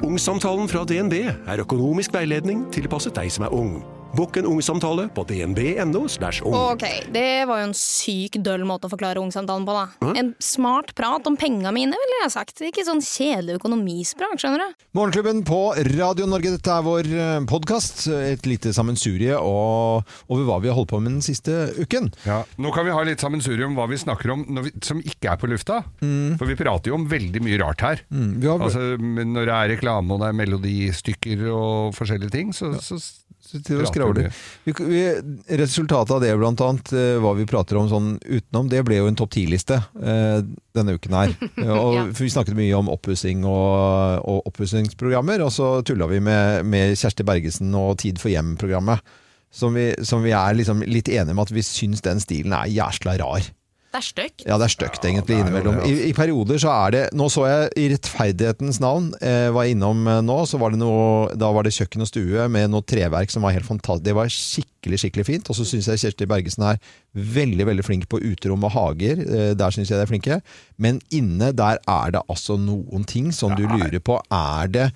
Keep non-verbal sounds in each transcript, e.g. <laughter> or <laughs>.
Ungsamtalen fra DNB er økonomisk veiledning tilpasset deg som er ung. Bokk en ungsamtale på dnb.no. ung. Ok, det var jo en syk døll måte å forklare ungsamtalen på, da. En smart prat om penga mine, ville jeg sagt. Ikke sånn kjedelig økonomisprat, skjønner du. Morgenklubben på Radio Norge, dette er vår podkast. Et lite sammensurie over hva vi har holdt på med den siste uken. Ja. Nå kan vi ha litt sammensurium om hva vi snakker om når vi, som ikke er på lufta. For vi prater jo om veldig mye rart her. Vi har, Altså, når det er reklame og det er melodistykker og forskjellige ting, så, så sitter å vi, resultatet av det, blant annet, eh, hva vi prater om sånn utenom, det ble jo en topp ti-liste eh, denne uken her. <laughs> Og, Ja. Vi snakket mye om oppussing og, og oppussingsprogrammer, og så tulla vi med, med Kjersti Bergesen og Tid for hjem-programmet. Som vi, som vi er liksom litt enige om at vi syns den stilen er jæsla rar. Det er stygt. Ja, det er stygt egentlig er innimellom. det, altså. I, I perioder så er det Nå så jeg i rettferdighetens navn, eh, var jeg innom eh, nå, så var det noe Da var det kjøkken og stue med noe treverk som var helt fantastisk. Det var skikkelig, skikkelig fint. Og så syns jeg Kjersti Bergesen er veldig, veldig flink på uterom og hager. Eh, der syns jeg de er flinke. Men inne, der er det altså noen ting som du lurer på. Er det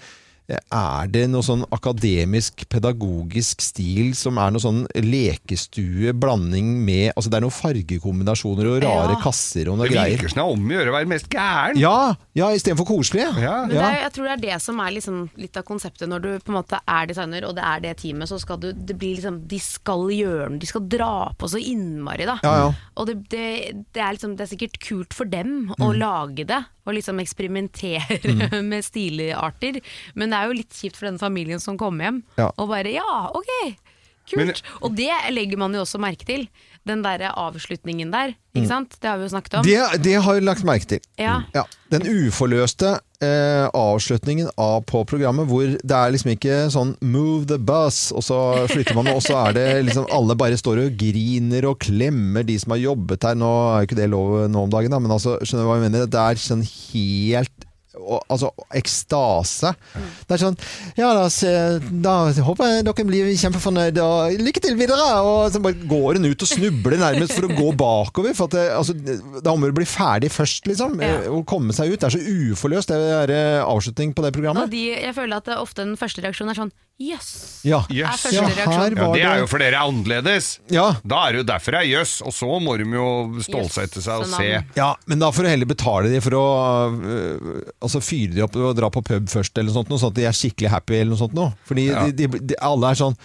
er det noe sånn akademisk, pedagogisk stil som er noe sånn lekestue, blanding med Altså det er noen fargekombinasjoner og rare Ja. kasser og noe Det greier. virker som det er om å gjøre å være mest gæren. Ja, ja istedenfor koselig. Ja. Men det er, jeg tror det er det som er liksom litt av konseptet når du på en måte er designer, og det er det teamet, så skal du Det blir liksom De skal gjøre noe, de skal dra på så innmari, da. Ja, ja. Og det, det, det, er liksom, det er sikkert kult for dem å Mm. lage det, og liksom eksperimentere <laughs> med stilarter, men det er jo litt kjipt for denne familien som kommer hjem, Ja. og bare ja, ok, kult. Men- og det legger man jo også merke til. Den derre avslutningen der, Mm. ikke sant? Det har vi jo snakket om. Det, det har jeg lagt merke til. Ja. Ja, Den uforløste eh, avslutningen av på programmet, hvor det er liksom ikke sånn 'move the bus', og så flytter man, og så er det liksom alle bare står og griner og klemmer de som har jobbet her. Nå er jo ikke det lov nå om dagen, da, men altså, skjønner du hva jeg mener? Det er sånn helt og, altså ekstase. Det er sånn Ja, da, se, da håper jeg dere blir kjempefornøyde, og lykke til videre! Og så bare går hun ut og snubler nærmest for å gå bakover. For at det, altså, da må du bli ferdig først, liksom. Ja. Og komme seg ut. Det er så uforløst, det er eh, avslutning på det Og programmet. de, jeg føler at det, ofte den første reaksjonen er sånn Jøss. Ja. yes. Er første Ja, reaksjon. her Ja, var det er jo for dere er annerledes. Ja. Da er det jo derfor det er jøss, og så må de jo stålsette seg og se. Ja, men da får du heller betale de for å øh, altså fyrer de opp og dra på pub først, eller noe sånt, noe sånn at de er skikkelig happy. eller noe sånt noe. Fordi Ja. de, de, de, alle er sånn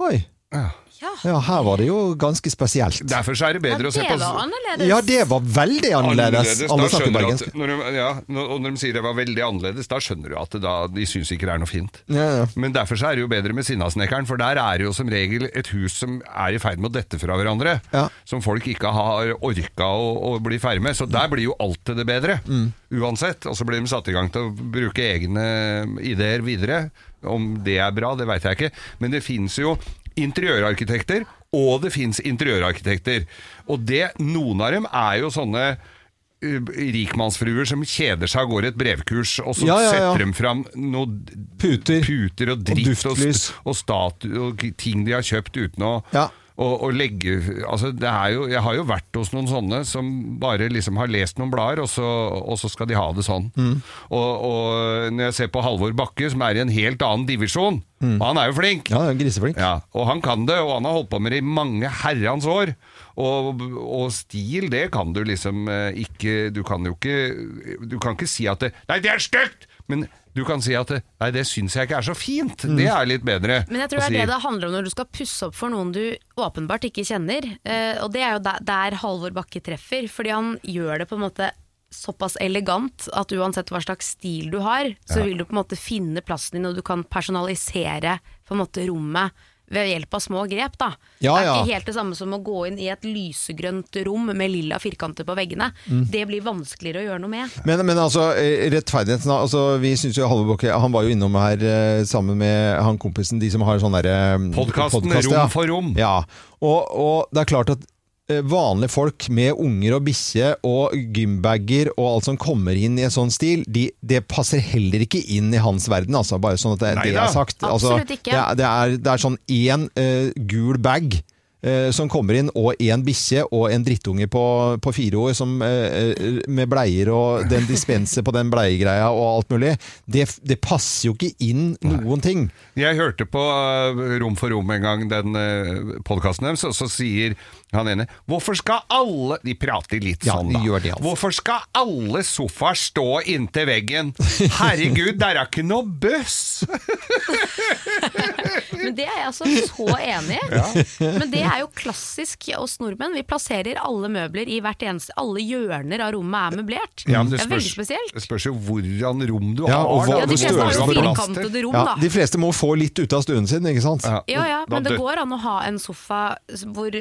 Oi, Ja. Ja, ja, her var det jo ganske spesielt. Derfor så er det ja bedre å se det på var annerledes. Ja, det var veldig annerledes. annerledes. Alle snakker bergensk. at, når de, ja, når- og når de sier det var veldig annerledes, da skjønner du at det da, de syns ikke det er noe fint. Ja, ja. Men derfor så er det jo bedre med Sinnasnekkeren, for der er det jo som regel et hus som er i ferd med å dette fra hverandre. Ja. Som folk ikke har orka å, å bli ferdig med. Så der blir jo alt til det bedre. Mm. Uansett. Og så blir de satt i gang til å bruke egne ideer videre. Om det er bra, det veit jeg ikke. Men det fins jo interiørarkitekter, og det fins interiørarkitekter. Og det, noen av dem er jo sånne uh, rikmannsfruer som kjeder seg og går et brevkurs, og så Ja, ja, ja. setter de fram noe Puter. puter og dritt og, og, statu, og ting de har kjøpt uten å Ja. Og, og legge altså det er jo, Jeg har jo vært hos noen sånne som bare liksom har lest noen blader, og så, og så skal de ha det sånn. Mm. Og, og når jeg ser på Halvor Bakke, som er i en helt annen divisjon, Mm. han er jo flink Ja, griseflink. ja, og han kan det, og han har holdt på med det i mange herrens år. Og, og stil, det kan du liksom eh, ikke Du kan jo ikke Du kan ikke si at det, Nei, det er stygt! Men du kan si at det, Nei, det syns jeg ikke er så fint. Det er litt bedre. Men jeg tror det er si. det det handler om når du skal pusse opp for noen du åpenbart ikke kjenner. Uh, og det er jo der, der Halvor Bakke treffer, fordi han gjør det på en måte såpass elegant at uansett hva slags stil du har, så vil du på en måte finne plassen din, og du kan personalisere på en måte rommet ved hjelp av små grep. Da. Ja, det er ja. ikke helt det samme som å gå inn i et lysegrønt rom med lilla firkanter på veggene. Mm. Det blir vanskeligere å gjøre noe med. Men, men altså, rettferdigheten altså, Vi synes jo Halvor Han var jo innom her eh, sammen med han kompisen, de som har sånn derre eh, Podkasten podcast, Rom ja. for rom. Ja, og, og det er klart at vanlige folk med unger og bikkje og gymbager og alt som kommer inn i en sånn stil, de, det passer heller ikke inn i hans verden, altså. Bare sånn at det, det er sagt. Altså, Absolutt ikke. Det, er, det, er, det er sånn én uh, gul bag. eh, som kommer inn, og en bikkje og en drittunge på, på fire år som, eh, eh, med bleier og den dispenser på den bleiegreia og alt mulig. Det, det passer jo ikke inn noen ting. Jeg hørte på Rom for rom en gang, den uh, podkasten deres, og så sier han ene Hvorfor skal alle De prater litt Ja, sånn, da. gjør det, altså. Hvorfor skal alle sofaer stå inntil veggen? Herregud, der er ikke noe bøss! <laughs> Men det er jeg altså så enig i. Men det er jo klassisk oss nordmenn. Vi plasserer alle møbler i hvert eneste Alle hjørner av rommet er møblert. Ja, men det er veldig spesielt. Det spørs jo hvordan rom du Ja, har. og hva- da. Ja, de fleste har jo firkantede rom, Ja, da. de fleste må få litt ut av stuen sin, ikke sant? Ja, Ja, ja, men det går an å ha en sofa hvor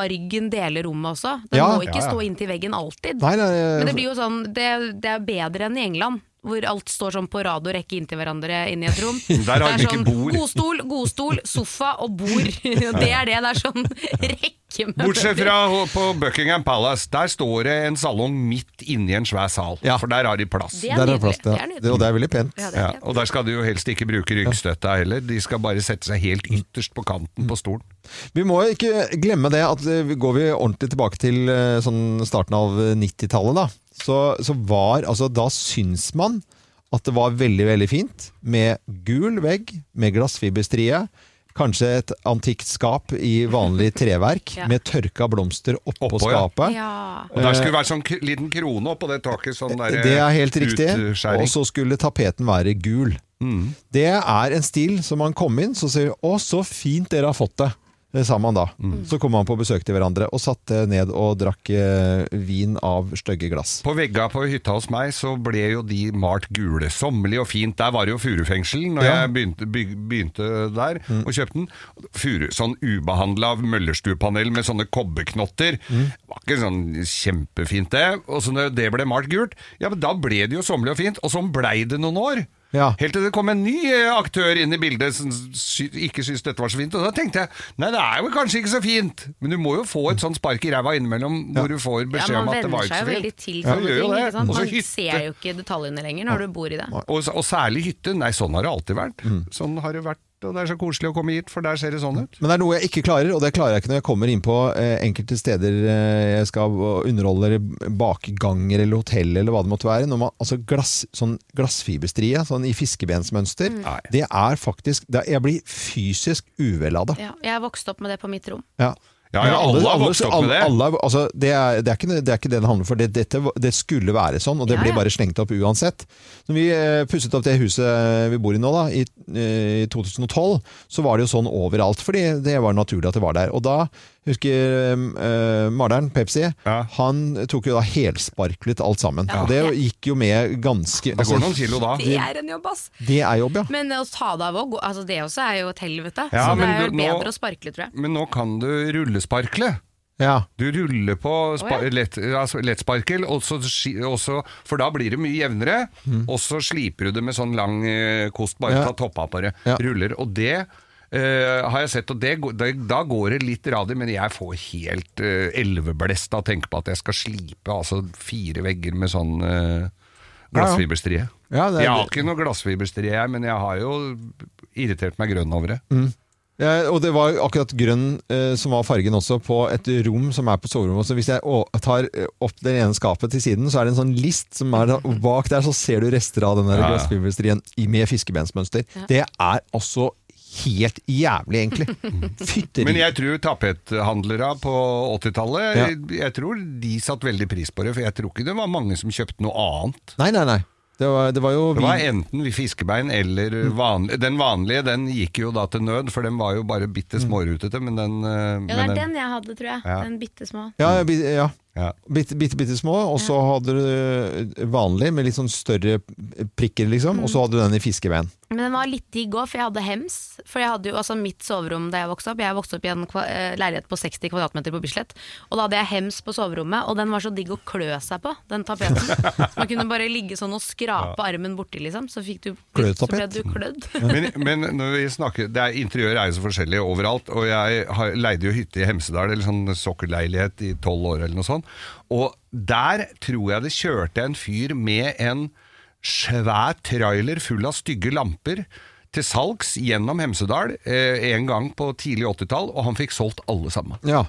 sofaryggen deler rommet også. Den Ja. må ikke Ja, stå inntil veggen alltid. Nei, nei, Men det blir jo sånn, det, det er bedre enn i England. Hvor alt står sånn på rad og rekke inntil hverandre inne i et rom. <laughs> Der har det de er bord. Godstol, godstol, sofa og bord. <laughs> Det er det. Det er sånn <laughs> rekke med Bortsett fra på Buckingham Palace, der står det en salong midt inni en svær sal. Ja. For der har de plass. Det er Der er plass ja. Det er. Det- Og det er veldig pent. Ja, er Ja, og der skal de jo helst ikke bruke ryggstøtta heller. De skal bare sette seg helt ytterst på kanten på stolen. Vi må ikke glemme det at eh, går vi ordentlig tilbake til eh, sånn starten av 90-tallet, da, så, så var altså Da syns man at det var veldig, veldig fint med gul vegg med glassfiberstrie. Kanskje et antikt skap i vanlig treverk Ja. med tørka blomster oppå Oppå, skapet. Ja. Og der skulle det være sånn k liten krone oppå det taket. Sånn der, Det er helt riktig. utskjæring. Og så skulle tapeten være gul. Mm. Det er en stil som man kom inn, så sier 'Å, så fint dere har fått det'. Det sa man da. Mm. Så kom man på besøk til hverandre og satte ned og drakk eh, vin av stygge glass. På vegga på hytta hos meg så ble jo de malt gule. Sommerlig og fint. Der var det jo furufengsel når Ja. jeg begynte, begynte der og kjøpte den. Furu, sånn ubehandla møllerstuepanel med sånne kobberknotter. Var ikke sånn kjempefint det. Og så når det ble malt gult, ja men da ble det jo sommerlig og fint. Og sånn blei det noen år. Ja. Helt til det kom en ny eh, aktør inn i bildet som sy ikke syntes dette var så fint. Og da tenkte jeg nei, det er jo kanskje ikke så fint, men du må jo få et sånt spark i ræva innimellom hvor du får beskjed man om at det venner var seg ikke så veldig fint. til Ja, sånne gjør jo ting. Ikke sant? Man hytte. ser jo ikke detaljene lenger når du bor i det. Og, og særlig hytte. Nei, sånn har det alltid vært. Mm. Sånn har det vært, og det er så koselig å komme hit, for der ser det sånn ut. Men det er noe jeg ikke klarer, og det klarer jeg ikke når jeg kommer inn på eh, enkelte steder eh, jeg skal underholde, eller bakganger eller hotell eller hva det måtte være. Når man, altså glass, sånn glassfiberstrie sånn i fiskebensmønster, mm. det er faktisk det, Jeg blir fysisk uvel av det. Ja, jeg vokste opp med det på mitt rom. Ja. Ja, ja, alle har vokst opp med det. alle- alle- altså, det, er, det, er ikke, det er ikke det det handler om, for det, dette, det skulle være sånn, og det Ja, blir bare slengt opp uansett. Når vi eh, pusset opp det huset vi bor i nå, da, i, eh, i 2012, så var det jo sånn overalt, fordi det var naturlig at det var der. Og da husker uh, maleren, Pepsi, Ja. han tok jo da helsparklet alt sammen. Ja. Og det gikk jo med ganske Det går noen kilo da. Det er en jobb, ass! Det er jobb, ja. Men å ta det av òg, altså det også er jo et helvete. Ja, så det er jo du- nå- bedre å sparkle, tror jeg. Men nå kan du rullesparkle. ja. Du ruller på spa Å, ja. lett, altså lettsparkel, og så og så- for da blir det mye jevnere. Og så sliper du det med sånn lang eh, kost, bare Mm. Ja. ta toppa på det. Ja. Ruller. Og det eh, har jeg sett, og det, det, da går det litt radig, men jeg får helt uh, elveblest av å tenke på at jeg skal slipe altså fire vegger med sånn uh, glassfiberstrie. Ja, det er- jeg har ikke noe glassfiberstrie, jeg, men jeg har jo irritert meg grønn over det. Ja, og det var akkurat grønn eh, som var fargen også på et rom som er på soverommet. Så hvis jeg å, tar opp det ene skapet til siden, så er det en sånn list som er bak der, så ser du rester av den der Ja, ja. glassfiberstrien med fiskebensmønster. Det er altså helt jævlig, egentlig. Fytteri. Men jeg tror tapethandlere på 80-tallet Ja. jeg, jeg tror de satte veldig pris på det, for jeg tror ikke det var mange som kjøpte noe annet. Nei, nei, nei. Det var, det var jo Det var enten fiskebein eller vanlig, Den vanlige den gikk jo da til nød, for den var jo bare bitte smårutete, men den, eh, Ja, det men er den den jeg hadde, tror jeg. Ja. Den bitte små. ja, ja. Ja. Bitte, bitte, bitte små, og så hadde du eh, vanlig med litt sånn større prikker, liksom. Og så hadde du den i fiskeveen. Men den var litt digg òg, for jeg hadde hems. For jeg hadde jo altså mitt soverom da jeg vokste opp. Jeg vokste opp i en eh, leilighet på 60 kvadratmeter på Bislett. Og da hadde jeg hems på soverommet, og den var så digg å klø seg på, den tapeten. Så man kunne bare ligge sånn og skrape <laughs> armen borti, liksom. Så fikk du Så ble du klødd. <laughs> Men, men når vi snakker det er, Interiør er jo så forskjellig overalt. Og jeg har, leide jo hytte i Hemsedal, eller sånn sokkelleilighet i tolv år eller noe sånt. Og der tror jeg det kjørte en fyr med en svær trailer full av stygge lamper til salgs gjennom Hemsedal eh, en gang på tidlig 80-tall, og han fikk solgt alle sammen. Ja.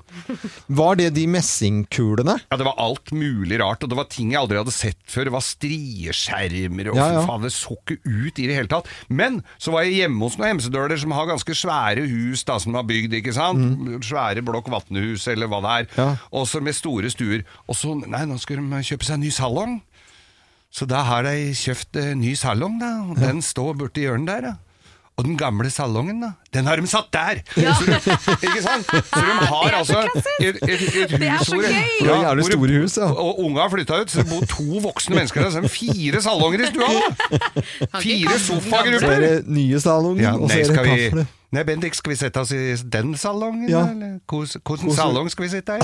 Var det de messingkulene? Ja, Det var alt mulig rart, og det var ting jeg aldri hadde sett før. Det var strieskjermer, og Ja, ja. faen, det så ikke ut i det hele tatt. Men så var jeg hjemme hos noen hemsedøler som har ganske svære hus da, som har bygd, ikke sant? Svære blokk vatnehus, eller hva det er. Mm. Ja. Og så med store stuer. Og så, nei, nå skal de kjøpe seg en ny salong. Så da har de kjøpt en ny salong, da. Den står borti hjørnet der, da. Og den gamle salongen, da, den har de satt der! Så, <laughs> ikke sant? Så de har altså et, et, et Det er hus så hvor var jævlig hvor store hus, ja. Og unga har flytta ut, så det bor to voksne mennesker der. Så er det fire salonger i stua! Fire Så er sofagrupper! det nye salongen, Ja, og så er det kaffe. Nei, Bendik, skal vi sette oss i den salongen, Ja. eller? Hvordan salong skal vi sitte i?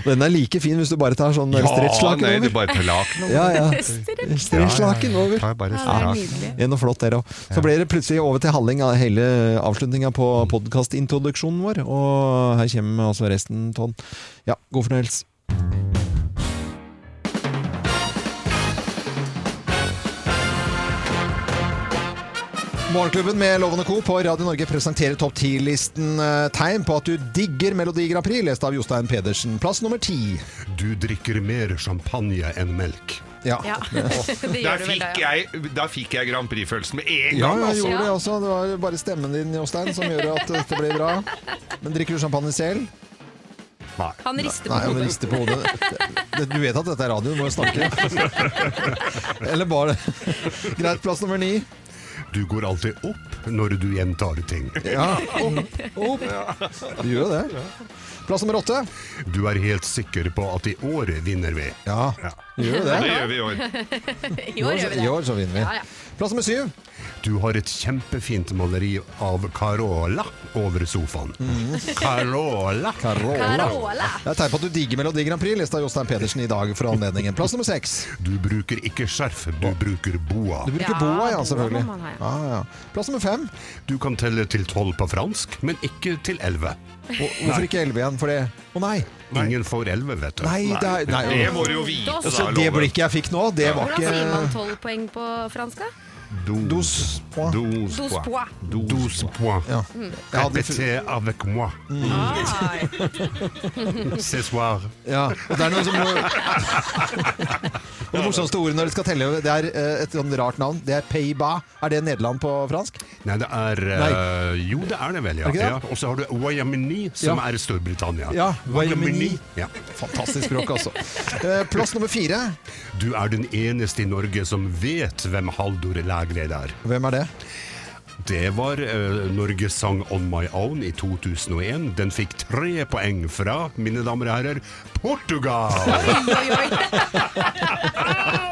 Og <laughs> den er like fin hvis du bare tar sånn Ja, stretchlaken nei, du bare tar laken over. Ja, ja. <laughs> Stretchlaken over. Ja, bare Ja, det er noe flott der òg. Så ble det plutselig over til halving av hele avslutninga på podkastintroduksjonen vår. Og her kommer altså resten, Ton. Ja, god fornøyelse. Morgenklubben med Lovende Co. på Radio Norge presenterer topp 10-listen eh, tegn på at du digger Melodi Grand Prix, lest av Jostein Pedersen. Plass nummer ti. Du drikker mer champagne enn melk. Ja. Ja, <laughs> fikk, da, ja. jeg, da fikk jeg Grand Prix-følelsen med en Ja, gang. jeg altså. gjorde det også. Det var bare stemmen din, Jostein, som gjør at dette ble bra. Men drikker du champagne selv? Han rister Nei, på han rister på hodet. Det- det- Du vet at dette er radio, du må jo snakke. <laughs> Eller bare Greit, plass nummer ni. Du går alltid opp når du gjentar ting. Ja, opp, opp. Du gjør jo det. Plass nummer åtte. Du er helt sikker på at i år vinner vi. Ja, du gjør jo Det det. gjør vi i år. <laughs> I år gjør vi I år så vinner vi. Ja, ja. Plass nummer syv. Du har et kjempefint maleri av Carola over sofaen. <laughs> Carola. Carola. Carola. Det er tegn på at du digger Melodi Grand Prix, lest av Jostein Pedersen i dag for anledningen. Plass nummer seks. Du bruker ikke skjerf, du bruker boa. Du bruker Ja, boa, ja, selvfølgelig. Boa ha, Ja, ja. Plass nummer fem. Du kan telle til tolv på fransk, men ikke til elleve. Hvor- Hvorfor ikke elleve igjen? For det Å nei. Ingen får elleve, vet du. Nei, det er nei, Det må du jo vite. Altså, det Loven. blikket jeg fikk nå, det var Hvordan sier man ikke tolv poeng på fransk, da? Dos point. Douze Douze points. points. Douze points. Ja. Répétez avec moi. Ce soir. Ja, og det er noe som Og Det morsomste ordet når du skal telle, det er eh, et sånn rart navn. Det er Payba. Er det Nederland på fransk? Nei, det er uh, Jo, det er det vel, ja. Det det? ja. Og så har du Wayamini, som Ja. er Storbritannia. Ja, Wayamini. Ja. Fantastisk språk, altså. Eh, Plass nummer fire. Du er den eneste i Norge som vet hvem Haldor Lægreid er. Hvem er det? Det var uh, Norges sang On My Own i 2001. Den fikk tre poeng fra, mine damer og herrer, Portugal! <laughs>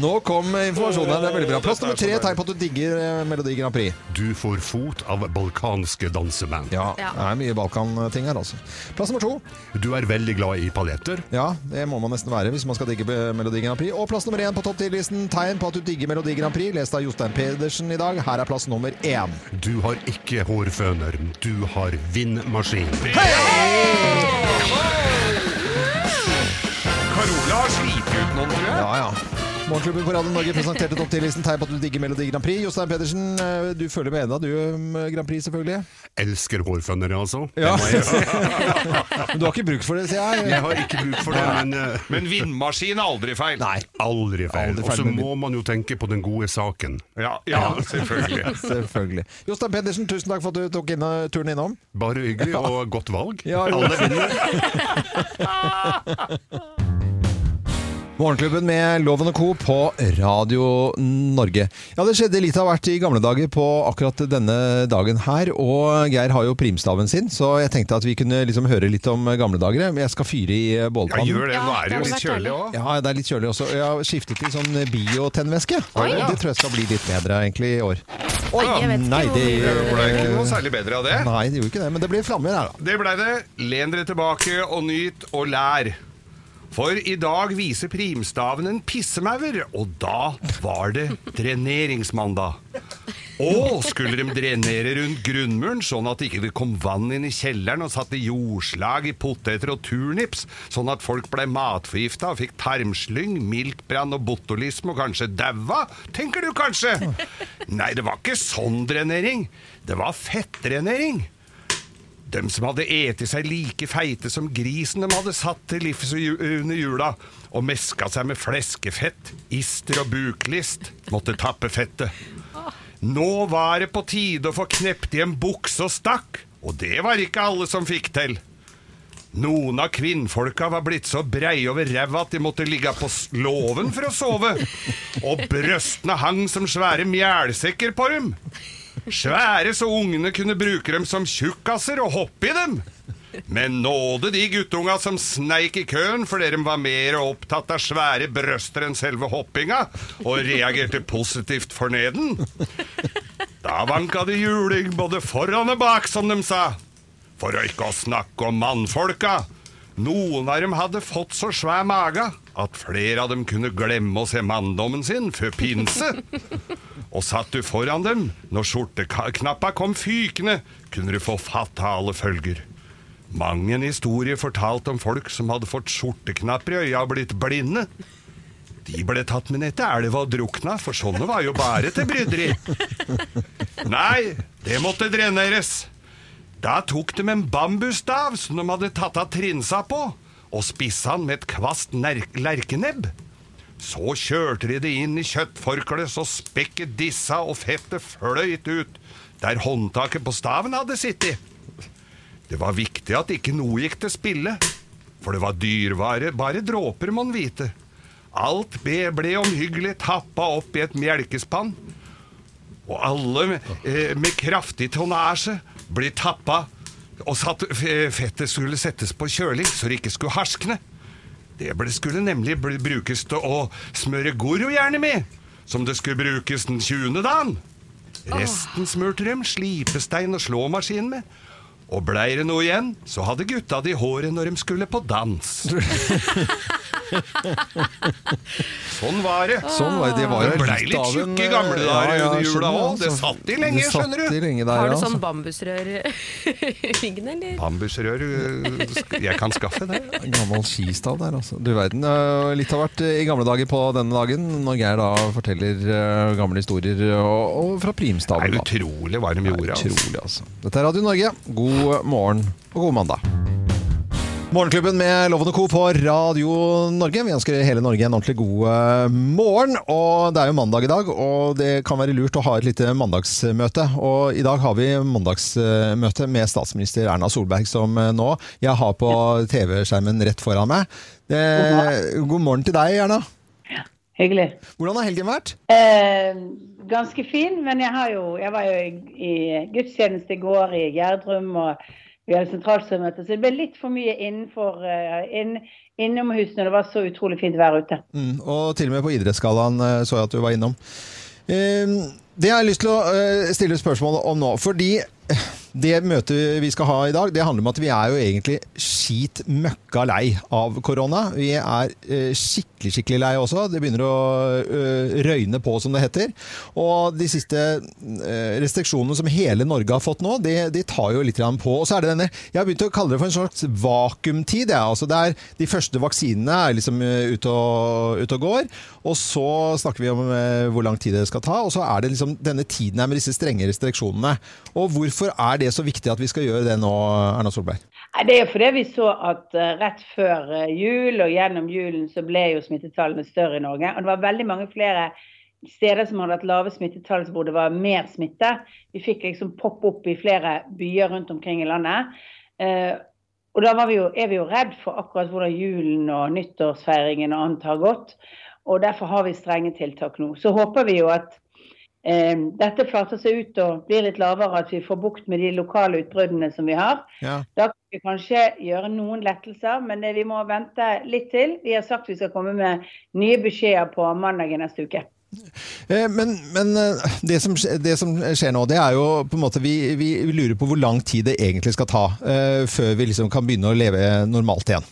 Nå kom informasjonen her, det er veldig bra. Plass nummer tre, tegn på at du digger eh, Melodi Grand Prix. Du får fot av balkanske danseband. Ja, Ja. det er mye Balkan-ting her, altså. Plass nummer to. Du er veldig glad i paljetter. Ja, det må man nesten være hvis man skal digge Melodi Grand Prix. Og plass nummer én på topp 10-listen. Tegn på at du digger Melodi Grand Prix, lest av Jostein Pedersen i dag. Her er plass nummer én. Du har ikke hårføner, du har vindmaskin. Carola har slitt ut noen, tror jeg. Ja, ja. Morgenklubben på Radio Norge presenterte topp 10-listen tegn på at du digger Melodi Grand Prix. Jostein Pedersen, eh, du følger med ennå, du, Grand Prix selvfølgelig. Elsker hårfønere, altså. Ja. <laughs> Men du har ikke bruk for det, sier jeg. Jeg har ikke bruk for det, men uh... Men vindmaskin er aldri feil. Nei. aldri feil. feil Og så må man jo tenke på den gode saken. Ja, ja selvfølgelig. <laughs> Selvfølgelig. Jostein Pedersen, tusen takk for at du tok inn, turen innom. Bare hyggelig og godt valg. Ja, Alle vinner. <laughs> Morgenklubben med Loven og Co. på Radio Norge. Ja, det skjedde litt av hvert i gamle dager på akkurat denne dagen her. Og Geir har jo primstaven sin, så jeg tenkte at vi kunne liksom høre litt om gamle dager. Men jeg skal fyre i bålpannen. Ja, gjør det. Nå er det jo litt kjølig òg. Ja, det er litt kjølig også. Jeg har skiftet til sånn biotennvæske. Oi. Det tror jeg skal bli litt bedre egentlig i år. Oi, jeg vet ikke Nei, det Det ble ikke noe særlig bedre av det. Nei, det gjorde ikke det, men det blir flammer her, da. Det blei det. Len dere tilbake og nyt og lær. For i dag viser primstaven en pissemaur, og da var det dreneringsmandag. Og skulle de drenere rundt grunnmuren, sånn at det ikke kom vann inn i kjelleren og satte jordslag i poteter og turnips, sånn at folk ble matforgifta og fikk tarmslyng, miltbrann og botulisme og kanskje daua, tenker du kanskje? Nei, det var ikke sånn drenering. Det var fettdrenering. De som hadde eti seg like feite som grisen de hadde satt til livs under jula, og meska seg med fleskefett, ister og buklist, måtte tappe fettet. Nå var det på tide å få knept i en bukse og stakk, og det var ikke alle som fikk til. Noen av kvinnfolka var blitt så breie over ræva at de måtte ligge på låven for å sove, og brøstene hang som svære mjælsekker på dem. Svære så ungene kunne bruke dem som tjukkaser og hoppe i dem. Men nåde de guttunga som sneik i køen fordi de var mer opptatt av svære brøster enn selve hoppinga, og reagerte positivt for neden. Da vanka det juling både foran og bak, som de sa. For å ikke å snakke om mannfolka. Noen av dem hadde fått så svær mage at flere av dem kunne glemme å se manndommen sin før pinse. Og satt du foran dem når skjorteknappa kom fykende, kunne du få fatale følger. Mang en historie fortalt om folk som hadde fått skjorteknapper i øya og blitt blinde. De ble tatt med nettet til elva og drukna, for sånne var jo bare til bryderi. Nei, det måtte dreneres. Da tok de en bambusstav som de hadde tatt av trinsa på, og spissa den med et kvast lerkenebb. Så kjørte de det inn i kjøttforkleet så spekket dissa og fettet fløyt ut der håndtaket på staven hadde sittet. Det var viktig at ikke noe gikk til spille, for det var dyrvare, bare dråper mon vite. Alt ble, ble omhyggelig tappa opp i et melkespann, og alle eh, med kraftig tonnasje blir tappa, og så at fettet skulle settes på kjøling så det ikke skulle harskne. Det skulle nemlig brukes til å smøre gorohjerne med, som det skulle brukes den 20. dagen. Resten smurte dem slipestein og slåmaskin med. Og blei det noe igjen, så hadde gutta det i håret når de skulle på dans. <laughs> <laughs> <laughs> sånn var det. Sånn var det. De var jo Det ble litt av en, tjukke i gamle ja, dager ja, under jula skjønner òg. Det altså. satt i lenge, Det satt skjønner du. lenge der, Har du ja, sånn altså. bambusrør <laughs> i ryggen, eller? Bambusrør øh, sk- Jeg kan skaffe det. <laughs> Gammel skistav der, altså. Du verden. øh, Litt har vært i gamle dager på denne dagen, når Geir da forteller gamle historier, og, og fra Det primstaven. er da. utrolig varm jorda. Altså. Utrolig, altså. Dette er Radio Norge. God morgen og god mandag. Morgenklubben med Loven og Co. på Radio Norge. Vi ønsker hele Norge en ordentlig god eh, morgen. Og det er jo mandag i dag, og det kan være lurt å ha et lite mandagsmøte. Og i dag har vi mandagsmøte med statsminister Erna Solberg, som eh, nå jeg har på TV-skjermen rett foran meg. Det, god morgen til deg, Erna. Hyggelig. Hvordan har helgen vært? Eh, ganske fin, men jeg, har jo, jeg var jo i, i gudstjeneste i går i Gjerdrum, og vi hadde sentralstyremøte, så det ble litt for mye innenfor eh, inn, innomhus når det var så utrolig fint vær ute. Mm, og til og med på Idrettsgallaen eh, så jeg at du var innom. Eh, Det jeg har lyst til å stille spørsmål om nå, fordi det møtet vi skal ha i dag, det handler om at vi er jo egentlig skit møkka lei av korona. Vi er eh, skikkelig, skikkelig lei også. Det begynner å eh, røyne på, som det heter. Og de siste eh, restriksjonene som hele Norge har fått nå, de, de tar jo litt på. Og så er det denne, jeg har begynt å kalle det for en slags vakuumtid. Ja. Altså det er, de første vaksinene er liksom ute og, ute og går, og så snakker vi om hvor lang tid det skal ta, og så er det liksom denne tiden her med disse strenge restriksjonene. Og hvorfor er det så viktig at vi skal gjøre det nå, Erna Solberg? Nei, Det er jo fordi vi så at eh, rett før eh, jul og gjennom julen så ble jo smittetallene større i Norge. Og det var veldig mange flere steder som hadde hatt lave smittetall hvor det var mer smitte. Vi fikk liksom poppe opp i flere byer rundt omkring i landet. Eh, Og da vi jo, er vi jo redd for akkurat hvordan julen og nyttårsfeiringen og annet har gått. Og derfor har vi strenge tiltak nå. Så håper vi jo at dette flater seg ut og blir litt lavere, at vi får bukt med de lokale utbruddene som vi har. Ja. Da kan vi kanskje gjøre noen lettelser, men vi må vente litt til. Vi har sagt vi skal komme med nye beskjeder på mandag i neste uke. Eh, Men, men eh, det, som, det som skjer nå, det er jo på en måte vi, vi, lurer på hvor lang tid det egentlig skal ta eh, før vi liksom kan begynne å leve normalt igjen.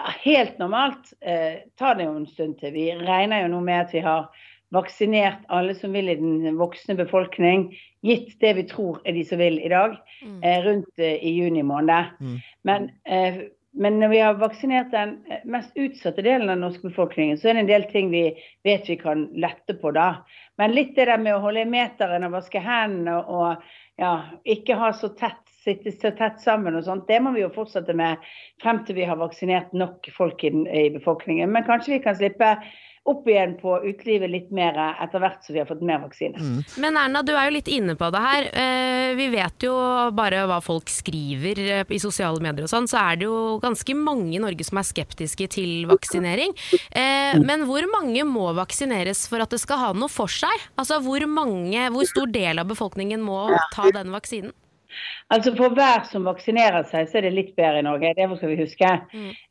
Ja, helt normalt eh, tar det jo en stund til. Vi regner jo nå med at vi har vaksinert alle som vil i den voksne befolkning, gitt det vi tror er de som vil i dag, eh, rundt eh, i juni måned. Men, eh, men når vi har vaksinert den mest utsatte delen av den norske befolkningen, så er det en del ting vi vet vi kan lette på da. Men litt det der med å holde meteren og vaske hendene og ja, ikke ha så tett, sitte så tett sammen og sånt, det må vi jo fortsette med frem til vi har vaksinert nok folk i, i befolkningen. Men kanskje vi kan slippe opp igjen på utelivet litt mer etter hvert som vi har fått mer vaksine. Men Erna, du er jo litt inne på det her. Eh, Vi vet jo bare hva folk skriver eh, i sosiale medier og sånn, så er det jo ganske mange i Norge som er skeptiske til vaksinering. Eh, Men hvor mange må vaksineres for at det skal ha noe for seg? Altså hvor mange, hvor stor del av befolkningen må ta den vaksinen? Altså For hver som vaksinerer seg, så er det litt bedre i Norge. Det skal vi huske.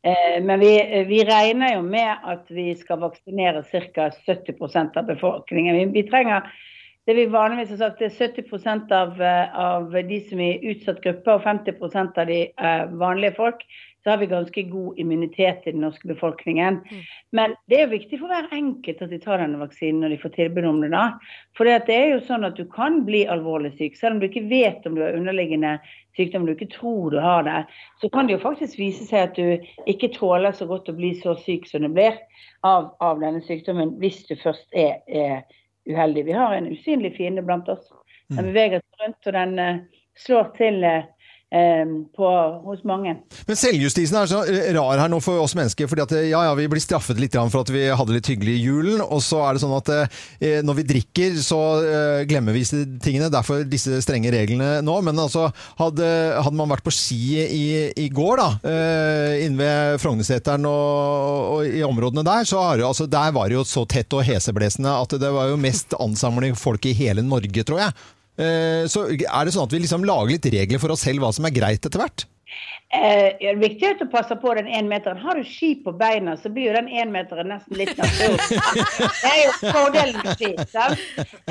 Eh, men vi, vi regner jo med at vi skal vaksinere ca. 70% av befolkningen. Vi, vi trenger det vi vanligvis har sagt, det er 70% av, eh, av de som er i utsatt gruppe og 50% av de eh, vanlige folk. Så har vi ganske god immunitet i den norske befolkningen. Men det er viktig for hver enkelt at de tar denne vaksinen når de får tilbud om det. da. For det er jo sånn at du kan bli alvorlig syk, selv om du ikke vet om du har underliggende sykdom, du ikke tror du har det. Så kan det jo faktisk vise seg at du ikke tåler så godt å bli så syk som du blir av, av denne sykdommen, hvis du først er, er uheldig. Vi har en usynlig fiende blant oss. Den beveger seg rundt, og den eh, slår til eh, på, hos mange. Men selvjustisen er så rar her nå for oss mennesker, fordi at ja, ja, vi blir straffet litt for at vi hadde litt hyggelig i julen, og så er det sånn at eh, når vi drikker, så eh, glemmer vi disse tingene. Derfor disse strenge reglene nå. Men altså, hadde, hadde man vært på ski i, i går, da, eh, inne ved Frognerseteren og, og i områdene der, så har altså, der var det jo så tett og heseblesende at det var jo mest ansamling folk i hele Norge, tror jeg. Eh, Så er det sånn at vi liksom lager litt regler for oss selv hva som er greit etter hvert? Eh, det er viktig at du passer på den énmeteren. Har du ski på beina, så blir jo den énmeteren nesten litt naturlig. <laughs> Det er jo fordelen med ski. sant?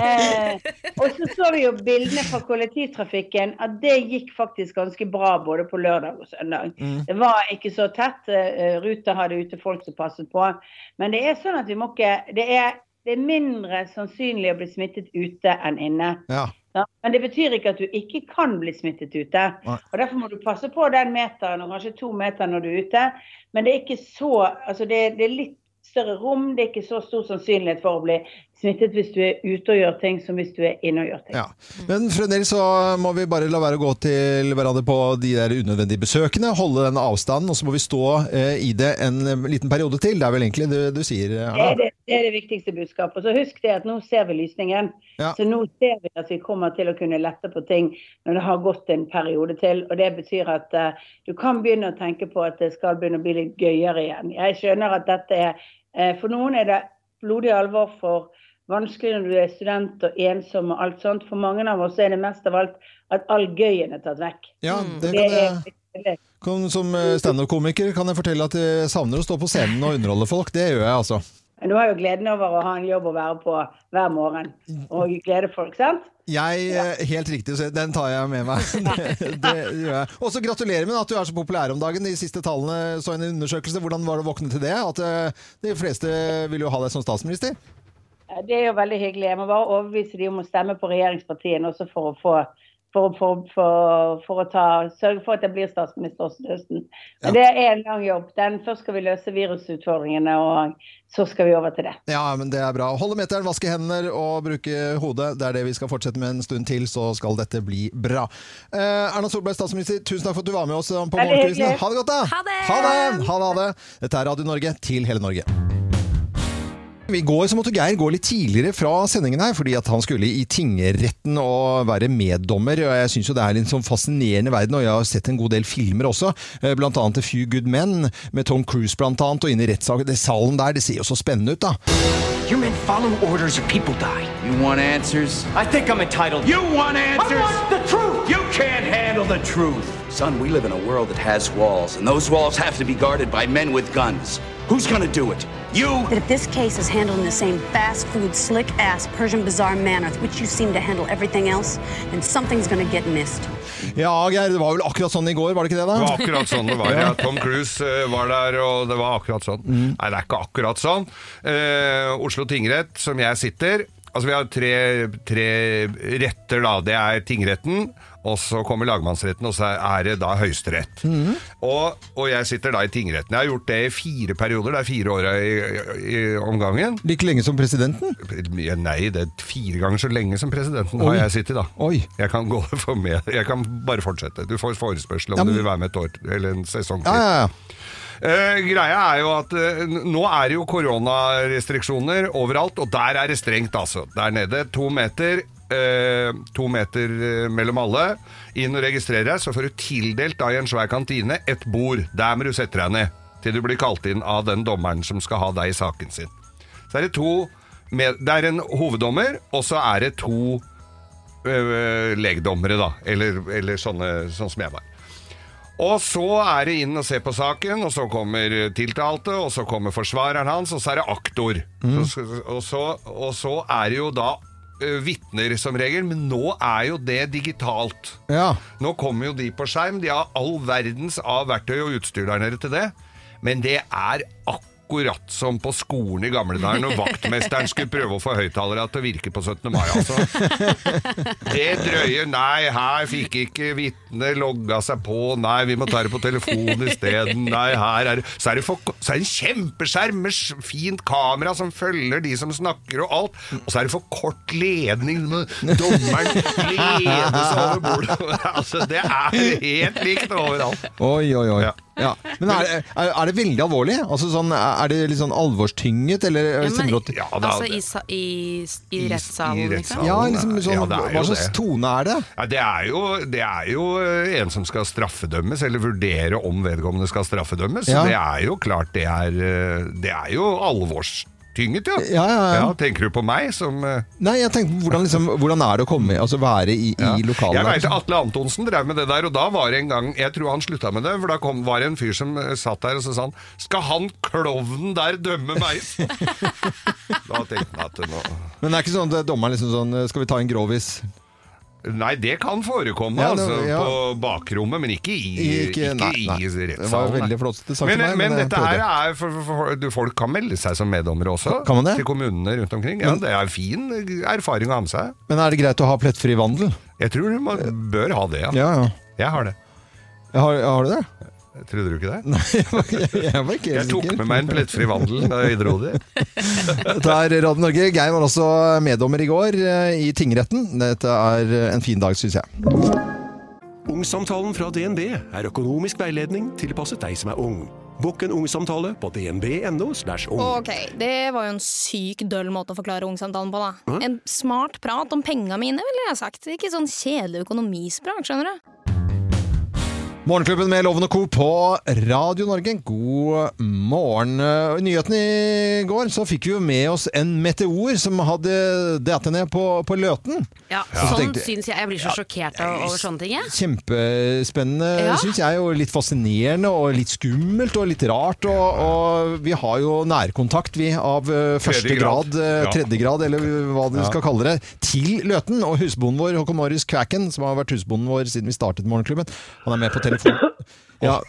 Eh, og så så vi jo bildene fra kollektivtrafikken, at det gikk faktisk ganske bra både på lørdag og søndag. Det var ikke så tett. eh, Ruter hadde ute folk som passet på. Men det er sånn at vi må ikke Det er, det er mindre sannsynlig å bli smittet ute enn inne. Ja. Ja, men det betyr ikke at du ikke kan bli smittet ute. Og Derfor må du passe på den meteren og kanskje to meter når du er ute. Men det er ikke så altså det, det er litt større rom, det er ikke så stor sannsynlighet for å bli smittet hvis du er ute og gjør ting som hvis du er inne og gjør ting. Ja. Men fremdeles så må vi bare la være å gå til hverandre på de der unødvendige besøkene, holde den avstanden, og så må vi stå eh, i det en eh, liten periode til. Det er vel egentlig det du sier, Det er det, det er det viktigste budskapet. Så husk det at nå ser vi lysningen. Ja. Så nå ser vi at vi kommer til å kunne lette på ting når det har gått en periode til. Og det betyr at eh, du kan begynne å tenke på at det skal begynne å bli litt gøyere igjen. Jeg skjønner at dette er eh, For noen er det blodig alvor for vanskelig når du er student og ensom og alt sånt. For mange av oss er det mest av alt at all gøyen er tatt vekk. Ja, det Det kan er jeg, kan, som eh, standup-komiker kan jeg fortelle at jeg savner å stå på scenen og underholde folk. Det gjør jeg altså. Men du har jo gleden over å ha en jobb å være på hver morgen og glede folk, sant? Jeg, ja. Helt riktig, den tar jeg med meg. <laughs> Det, det gjør jeg. Og så gratulerer med at du er så populær om dagen. De siste tallene så en undersøkelse. Hvordan var det å våkne til det? At eh, de fleste vil jo ha deg som statsminister? Ja, Det er jo veldig hyggelig. Jeg må bare overbevise de om å stemme på regjeringspartiene også for å få for, for, for, for å ta, sørge for at jeg blir statsminister også til høsten. Men det er en lang jobb. Den, først skal vi løse virusutfordringene, og så skal vi over til det. Ja, men det er bra. Holde meteren, vaske hender og bruke hodet. Det er det vi skal fortsette med en stund til, så skal dette bli bra. Eh, Erna Solberg, statsminister, tusen takk for at du var med oss på Veldig Morgenkrisen. Ha det godt, da! Ha det! Ha det! Ha det, ha det! Dette er Radio Norge til hele Norge. I går så måtte Geir gå litt tidligere fra sendingen her, fordi at han skulle i tingretten og være meddommer. Og jeg syns jo det er en sånn fascinerende verden, og jeg har sett en god del filmer også. eh, Blant annet The Few Good Men, med Tom Cruise blant annet, og inne i rettssaken. Det salen der, det ser jo så spennende ut, da. Your men follow orders or people die. You want answers? I think I'm entitled. You want answers? I want the truth! You can't handle the truth. Son, we live in a world that has walls, and those walls have to be guarded by men with guns. Who's gonna do it? You? That if this case is handled in the same fast food, slick ass Persian bazaar manner with which you seem to handle everything else, then something's gonna get missed. Ja, Geir, det var vel akkurat sånn i går, var det ikke det, da? Det var akkurat sånn det var. Ja. Tom Cruise eh, var der, og det var akkurat sånn. Nei, det er ikke akkurat sånn. Uh, Oslo tingrett, som jeg sitter Altså Vi har tre, tre retter, da. Det er tingretten, og så kommer lagmannsretten, og så er det da Høyesterett. Og, og jeg sitter da i tingretten. Jeg har gjort det i fire perioder. Det er fire år i, i omgangen. Like lenge som presidenten? Nei, det er fire ganger så lenge som presidenten Oi. har jeg sittet, da. Oi. Jeg kan gå for med. Jeg kan bare fortsette. Du får forespørsel om Ja, men- du vil være med et år eller en sesong til. Ja, ja, ja. Uh, greia er jo at uh, nå er det jo koronarestriksjoner overalt, og der er det strengt, altså. Der nede. To meter. Eh, to meter eh, mellom alle. Inn og registrere deg, så får du tildelt da i en svær kantine et bord. Der må du sette deg ned til du blir kalt inn av den dommeren som skal ha deg i saken sin. Så er det to med, Det er en hoveddommer, og så er det to øh, legdommere, da. Eller, eller sånne, sånn som jeg var. Og så er det inn og se på saken, og så kommer tiltalte, og så kommer forsvareren hans, og så er det aktor. Så, og, så, og så er det jo da vitner som regel, men nå er jo det digitalt. Ja. Nå kommer jo de på skjerm, de har all verdens av verktøy og utstyr der nede til det, men det er akkurat som på skolen i gamle dager når vaktmesteren skulle prøve å få høyttalerne til å virke på 17. mai, altså. Det drøyer. Nei, her fikk ikke vitnet logga seg på. Nei, vi må ta det på telefon isteden. Nei, her er det Så er det, for, så er det en kjempeskjerm med fint kamera som følger de som snakker og alt. Og så er det for kort ledning. Dommeren ledes over bordet. <laughs> Altså, det er helt likt overalt. Oi, oi, oi. Ja. Ja. Men er, er, er det veldig alvorlig? Altså sånn, er det litt sånn alvorstynget, eller Ja, men, at- Ja, da- altså i, i, i rettssalen, i liksom? Ja, liksom sånn, Ja, det er jo hva slags det. tone er det? Ja, det, er jo, det er jo eh, en som skal straffedømmes, eller vurdere om vedkommende skal straffedømmes. Ja. Så det er jo klart det er, eh, det er jo alvorstynget, ja. Ja, ja, ja. Tenker du på meg som eh, Nei, jeg tenkte, hvordan, liksom, hvordan er det å komme, altså være i, ja. i lokalet? Jeg der, liksom? Atle Antonsen drev med det der, og da var det en gang Jeg tror han slutta med det, for da kom, var det en fyr som eh, satt der og så sa han Skal han klovnen der dømme meg? <laughs> da tenkte han at nå Men det er ikke sånn at dommeren liksom sånn Skal vi ta en grovis? Nei, det kan forekomme Ja, det- altså, ja. på bakrommet, men ikke i, Ikke- ikke, nei, i nei. rettssalen. Det var veldig flott sagt Men, meg, men men jeg dette her er for, for, for, du, Folk kan melde seg som meddommere også. Kan man det? Til kommunene rundt omkring. Ja, Det er fin erfaring å ha med seg. Men er det greit å ha plettfri vandel? Jeg tror man bør ha det, ja. Ja, ja. Jeg har det. Har, har du det? Trodde du ikke det? <laughs> Nei, jeg var, jeg var ikke Jeg tok sikker. med meg en plettfri vandel da jeg dro det. <laughs> Dette er Radio Norge. Geir var også meddommer i går eh, i tingretten. Dette er en fin dag, syns jeg. Ungsamtalen fra DNB er økonomisk veiledning tilpasset deg som er ung. Bokk en ungsamtale på dnb.no. ung. Ok, det var jo en syk døll måte å forklare ungsamtalen på, da. En smart prat om penga mine, ville jeg sagt. Ikke sånn kjedelig økonomisprat, skjønner du. Morgenklubben med Loven og Co. på Radio Norge. God morgen. I nyhetene i går så fikk vi jo med oss en meteor som hadde datt ned på, på Løten. Ja, Så sånn tenkte- syns jeg Jeg blir så sjokkert over sånne ting, jeg. Kjempespennende, Ja. syns jeg. Og litt fascinerende og litt skummelt og litt rart. Og, og vi har jo nærkontakt, vi, av eh, første grad. grad, eh, Ja. tredje grad, eller hva du Ja. skal kalle det, til Løten. Og husbonden vår, Håkon Marius Kvæken, som har vært husbonden vår siden vi startet Morgenklubben, han er med på telefon. Ja,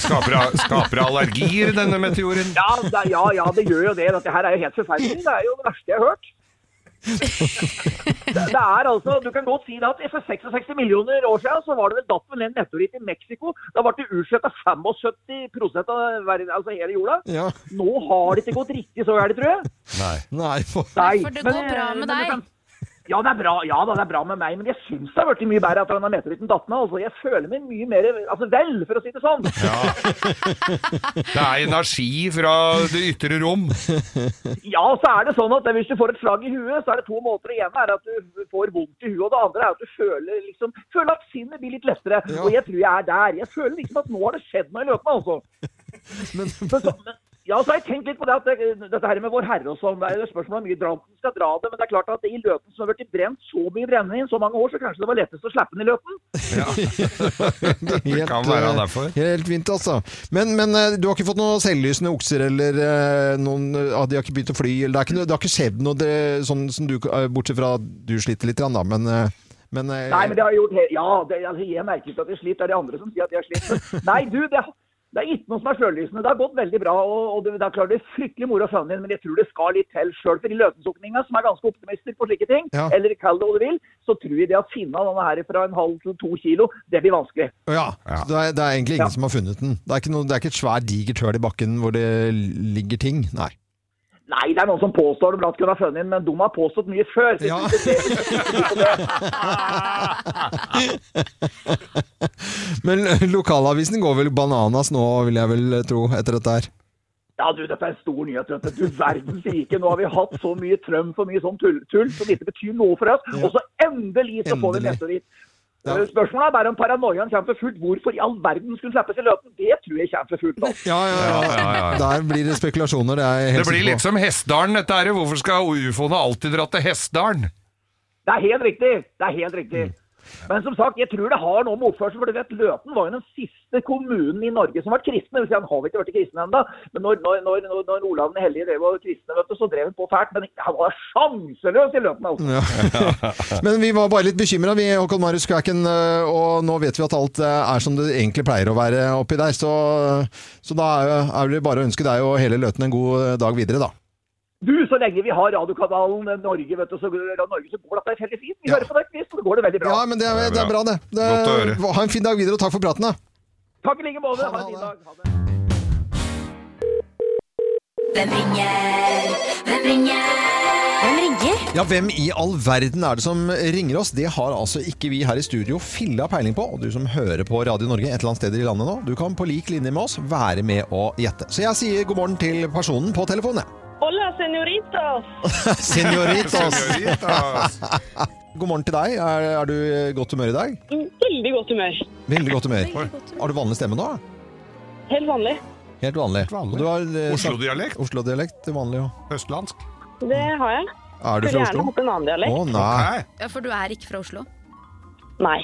Skaper, skaper allergier, denne meteoren? Ja, det, ja, ja, det gjør jo det. Dette her er jo helt forferdelig. Det er jo det verste jeg har hørt. Det, det er altså, Du kan godt si det at for 66 millioner år siden så var det vel datt vel en meteoritt i Mexico. Da ble det utsletta 75% av verden, altså hele jorda. Ja. Nå har det ikke gått riktig så gærent, tror jeg. Nei. Nei, for... Nei, For det går bra med deg. Ja, det er bra ja da, det er bra med meg, men jeg syns det har blitt mye bedre etter at han har meteoritten datt ned. Altså, jeg føler meg mye mer altså, vel, for å si det sånn. Det er energi fra det ytre rom. Ja, så er det sånn at hvis du får et slag i huet, så er det to måter. Det ene er at du får vondt i huet, og det andre er at du føler, liksom, føler at sinnet blir litt lettere. Og jeg tror jeg er der. Jeg føler liksom at nå har det skjedd noe i løpet, altså. Men, så, men, ja, så har jeg tenkt litt på det at det, dette her med Vår Herre og sånn, det er jo spørsmål om mye Dranten skal dra det, men det er klart at i Løten som har blitt brent så mye brennevin så mange år, så kanskje det var lettest å slippe den i Løten? Helt, <laughs> kan være eh, derfor. Helt fint, altså. Men, men eh, du har ikke fått noen selvlysende okser, eller eh, noen ah, De har ikke begynt å fly? Eller det, er ikke, det har ikke skjedd noe det, sånn som du eh, Bortsett fra at du sliter litt, grann, da, men, eh, men eh, Nei, men det har jeg gjort Ja, det, altså, jeg merker ikke at jeg sliter. Det er de andre som sier at jeg sliter. Nei, du, det, det er ikke noe som er sjølysende. Det har gått veldig bra. og, og det, det er klart det er fryktelig moro å følge inn, men jeg tror det skal litt til. Sjøl for de løtensukninga, som er ganske optimister på slike ting, Ja. eller kall det hva du vil, så tror jeg det å finne denne her fra en halv til to kilo, det blir vanskelig. Ja, så det er, det er egentlig ingen som har funnet den. Det er ikke, noe, det er ikke et svært digert høl i bakken hvor det ligger ting. Nei. Nei, det er noen som påstår det blant kunne ha funnet men de har påstått mye før. Ja. <laughs> Men eh, lokalavisen går vel bananas nå, vil jeg vel eh, tro, etter dette her. Ja, du, dette er en stor nyhet. vet Du Du verdens rike. Nå har vi hatt så mye trøm for mye sånn tull, tull som ikke betyr noe for oss. Og så endelig så får vi meteoritt. Ja. Spørsmålet er bare om paranoiaen kommer for fullt. Hvorfor i all verden skulle slippes i løpet Det tror jeg kommer for fullt. nå. Ja, ja, ja. Ja, ja, ja. Der blir det spekulasjoner. Det, er Det blir litt som Hessdalen, dette her. Hvorfor skal ufoene alltid dra til Hessdalen? Det er helt riktig. Det er helt riktig. Men som sagt, jeg tror det har noe med oppførsel. For du vet, Løten var jo den siste kommunen i Norge som var kristne. Si, Han har ikke vært kristen ennå. Men når, når, når, når, Olav den hellige drev og kristne, vet du, så drev han på fælt. Men han var sjanseløs i Løten, altså. Ja. <laughs> Men vi var bare litt bekymra, vi, Håkon Marius Kvæken. øh, Og nå vet vi at alt øh, er som det egentlig pleier å være oppi der. Så, så da er det bare å ønske deg og hele Løten en god øh, dag videre, da. Du, så lenge vi har radiokanalen Norge, vet du, så, Norge, så går dette veldig fint. Vi hører på deg, Chris, og det går det veldig bra. Ja, men det er, det er bra, det. det Godt å høre. ha en fin dag videre, og takk for praten. da. Takk i like måte. Ha en fin dag. Ha det. Hvem ringer? Hvem ringer? Hvem ringer? Ja, hvem i all verden er det som ringer oss? Det har altså ikke vi her i studio filla peiling på. Og du som hører på Radio Norge et eller annet sted i landet nå, du kan på lik linje med oss være med å gjette. Så jeg sier god morgen til personen på telefonen, jeg. Hola! Senoritas. <laughs> Senoritas. God morgen til deg. Er, er du i godt humør i dag? Veldig godt humør. Veldig godt humør. Har du vanlig stemme nå? Helt vanlig. Helt vanlig. vanlig. Og du har, eh, Oslo-dialekt. Oslo-dialekt til vanlig, jo. Østlandsk. Det har jeg. Er du Skulle fra gjerne Oslo? hatt en annen dialekt. Å nei. Ja, For du er ikke fra Oslo? Nei.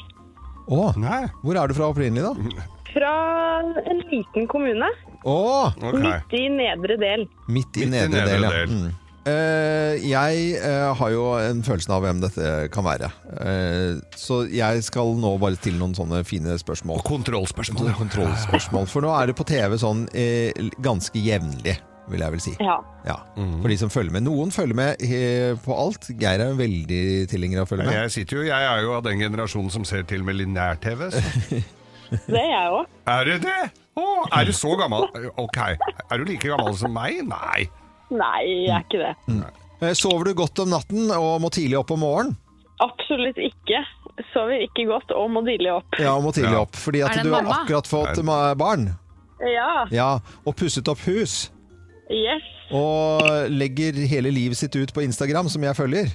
Å, Nei. hvor er du fra opprinnelig, da? Fra en liten kommune. Å, okay. Midt i nedre del. midt i Midt i nedre nedre del, ja. del. Mm. Uh, jeg uh, har jo en følelse av hvem dette kan være. Uh, så jeg skal nå bare til noen sånne fine spørsmål. Og kontrollspørsmål. ja. <laughs> Kontrollspørsmål. For nå er det på TV sånn ganske jevnlig, vil jeg vel si. Ja. Ja, For de som følger med. Noen følger med på alt. Geir er veldig tilhenger av å følge med. Jeg, sitter jo, jeg er jo av den generasjonen som ser til med lineær-TV. <laughs> Det er jeg òg. Er du det? Å, er du så gammel? Ok. Er du like gammel som meg? Nei. Nei, jeg er ikke det. Nei. Sover du godt om natten og må tidlig opp om morgenen? Absolutt ikke. Sover ikke godt og må tidlig opp. Ja, må tidlig Ja. opp. Fordi at du har mamma? akkurat fått barn. Ja. Ja, og pusset opp hus. Yes. Og legger hele livet sitt ut på Instagram, som jeg følger.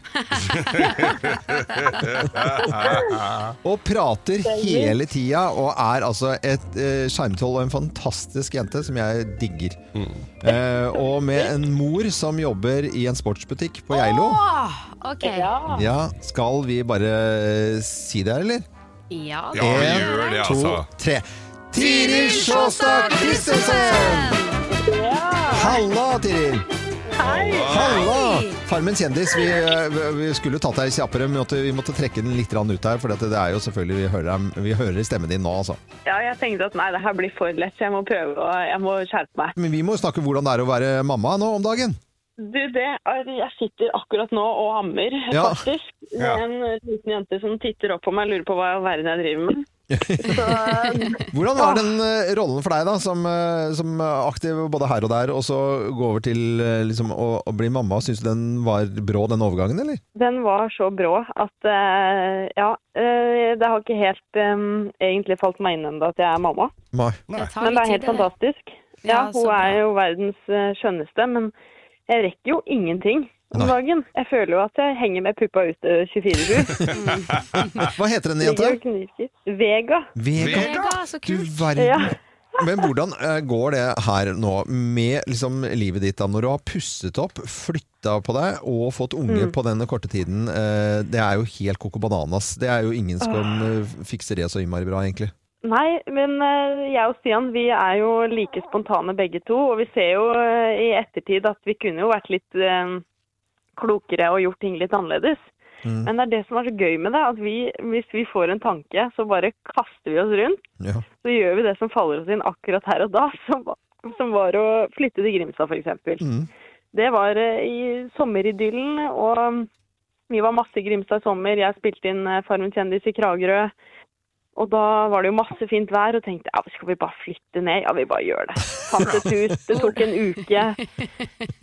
<laughs> og prater hele tida, og er altså et uh, skjermtroll og en fantastisk jente som jeg digger. Eh, og med en mor som jobber i en sportsbutikk på Geilo. Oh, okay. Ja. Ja, skal vi bare si det her, eller? Ja, En, gjør det, to, altså. tre. Tiril Sjåstad Christensen! Halla, Tiril! Halla! Farmen kjendis. Vi, eh, vi skulle tatt deg i kjappere, men vi måtte, trekke den litt ut her. For det er jo selvfølgelig Vi hører, vi hører stemmen din nå, altså. ja, jeg tenkte at nei, det her blir for lett, så jeg må prøve og Jeg må skjerpe meg. Men vi må jo snakke om hvordan det er å være mamma nå om dagen. Du, det er Jeg sitter akkurat nå og ammer, Ja. faktisk. Med Ja. en liten jente som titter opp på meg og lurer på hva i all verden jeg driver med. <laughs> Hvordan var den eh, rollen for deg, da, som, eh, som aktiv både her og der, og så gå over til eh, liksom, å, å bli mamma? Syns du den var brå, den overgangen, eller? den var så brå at ja, eh, det har ikke helt um, egentlig falt meg inn ennå at jeg er mamma. Nei. Nei. Men det er helt fantastisk. Ja, hun er jo verdens skjønneste, men jeg rekker jo ingenting om dagen. Jeg føler jo at jeg henger med puppa ute 24-7. <laughs> Hva heter den jenta? Vega. Vega. Vega, så Du kult. verden. Ja. <laughs> Men hvordan eh, går det her nå med liksom, livet ditt da, når du har pusset opp, flytta på deg og fått unge Mm. på denne korte tiden? Eh, det er jo helt coco bananas. Det er jo ingen som eh, fikser det så innmari bra, egentlig. Nei, men eh, jeg og Stian vi er jo like spontane begge to. Og vi ser jo eh, i ettertid at vi kunne jo vært litt eh, klokere og gjort ting litt annerledes. Mm. Men det er det som er så gøy med det, at vi, hvis vi får en tanke, så bare kaster vi oss rundt. Ja. Så gjør vi det som faller oss inn akkurat her og da, <laughs> som, som var å flytte til Grimstad f.eks. Mm. Det var eh, i sommeridyllen, og vi var masse i Grimstad i sommer. Jeg spilte inn eh, Farmen kjendis i Kragerø. Og da var det jo masse fint vær, og tenkte ja, skal vi bare flytte ned? Ja, vi bare gjør det. Fant et hus, det tok en uke.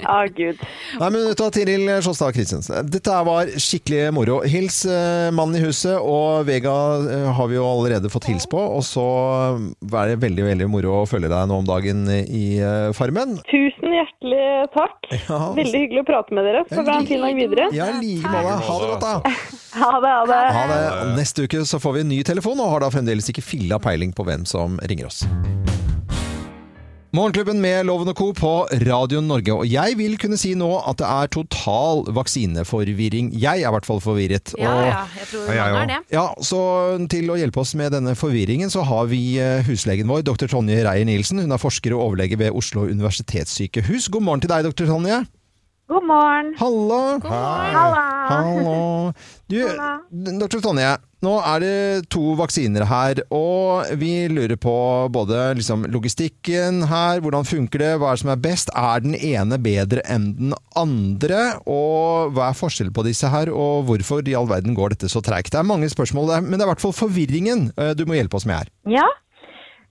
Ja, gud. Nei, men ta Tiril Sjåstad Kristiansen. Dette var skikkelig moro. Hils eh, mannen i huset, og Vega eh, har vi jo allerede fått hils på. Og så er det veldig veldig moro å følge deg nå om dagen i eh, Farmen. Tusen hjertelig takk. <laughs> Ja. Veldig hyggelig å prate med dere. Så ha en fin dag videre. Ja, i like måte. Ha det godt, da. <laughs> Ha det, ha det. Ha det. Neste uke så får vi en ny telefon, og har da fremdeles ikke filla peiling på hvem som ringer oss. Morgenklubben med Loven og Co. på Radio Norge. Og jeg vil kunne si nå at det er total vaksineforvirring. Jeg er i hvert fall forvirret. Ja, Og- ja, jeg tror mange er det. Ja, så til å hjelpe oss med denne forvirringen, så har vi eh, huslegen vår, dr. Tonje Reier-Nielsen. Hun er forsker og overlege ved Oslo universitetssykehus. God morgen til deg, dr. Tonje. God morgen. Hallo. Halla. Hallo. Du, <laughs> dr. Tonje, nå er det to vaksiner her, og vi lurer på både liksom, logistikken her, hvordan funker det, hva er det som er best? Er den ene bedre enn den andre? Og hva er forskjellen på disse her, og hvorfor i all verden går dette så treigt? Det er mange spørsmål, men det er i hvert fall forvirringen eh, du må hjelpe oss med her. Ja.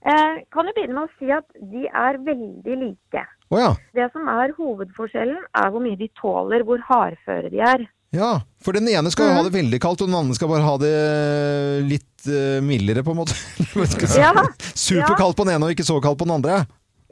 Eh, kan jo begynne med å si at de er veldig like. Å ja. Det som er hovedforskjellen, er hvor mye de tåler, hvor hardføre de er. Ja, for den ene skal jo ha det veldig kaldt, og den andre skal bare ha det litt eh, mildere, på en måte. <laughs> Ja. Superkaldt på den ene og ikke så kaldt på den andre.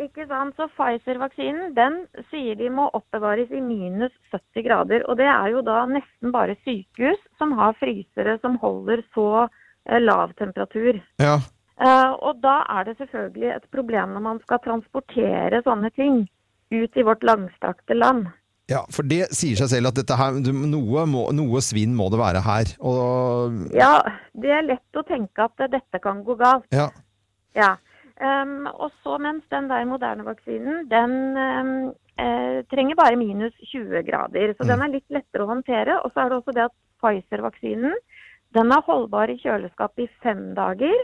Ikke sant? Så Pfizer-vaksinen den sier de må oppbevares i minus 70 grader. Og det er jo da nesten bare sykehus som har frysere som holder så eh, lav temperatur. Ja. Eh, og da er det selvfølgelig et problem når man skal transportere sånne ting ut i vårt langstrakte land. Ja, for det sier seg selv at dette her, noe, må, noe svinn må det være her. Og, Ja, det er lett å tenke at dette kan gå galt. ja. Ja. Um, og så mens den der moderne vaksinen, den um, eh, trenger bare minus 20 grader. Så den er litt lettere å håndtere. Og så er det også det at Pfizer-vaksinen, den er holdbar i kjøleskap i fem dager.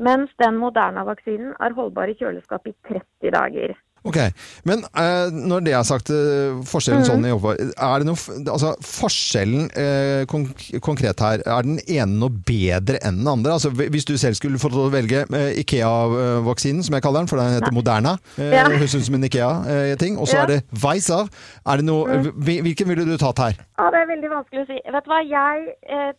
Mens den moderne vaksinen er holdbar i kjøleskap i 30 dager. Ok, men eh, når det er sagt, eh, forskjellen mm. sånn i er det noe, altså forskjellen eh, konk konkret her, er den ene noe bedre enn den andre? Altså hvis du selv skulle fått velge eh, IKEA-vaksinen, som jeg kaller den, for den heter Moderna, eh, Ja. høres ut som en IKEA-ting, og så Ja. er det Pfizer. Er det noe, Mm. hvilken ville du tatt her? Ja, det er veldig vanskelig å si. Vet du hva, jeg eh,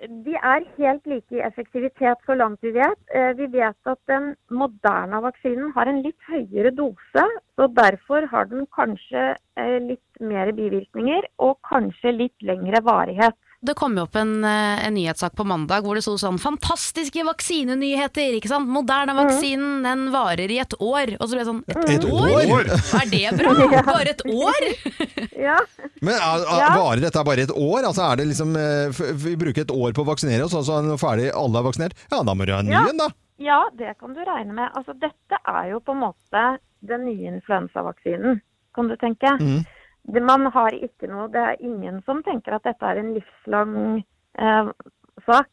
De er helt like i effektivitet så langt vi vet. Eh, vi vet at den moderne vaksinen har en litt høyere dose, så derfor har den kanskje eh, litt mer bivirkninger og kanskje litt lengre varighet. Det kom jo opp en, eh, en nyhetssak på mandag hvor det sto sånn 'Fantastiske vaksinenyheter!' ikke sant? Moderne vaksinen, den varer i et år. Og så ble det sånn Et, Et år? Er det bra? <laughs> Ja. Bare et år? <laughs> Ja. Men er, er, varer dette bare et år? Altså er det liksom, eh, Vi bruker et år på å vaksinere oss, og så er det ferdig, alle er vaksinert? Ja, da må du ha en ny en, da. Ja, det kan du regne med. Altså, dette er jo på en måte den nye influensavaksinen, kan du tenke. Mhm. Det, man har ikke noe, det er ingen som tenker at dette er en livslang eh, sak.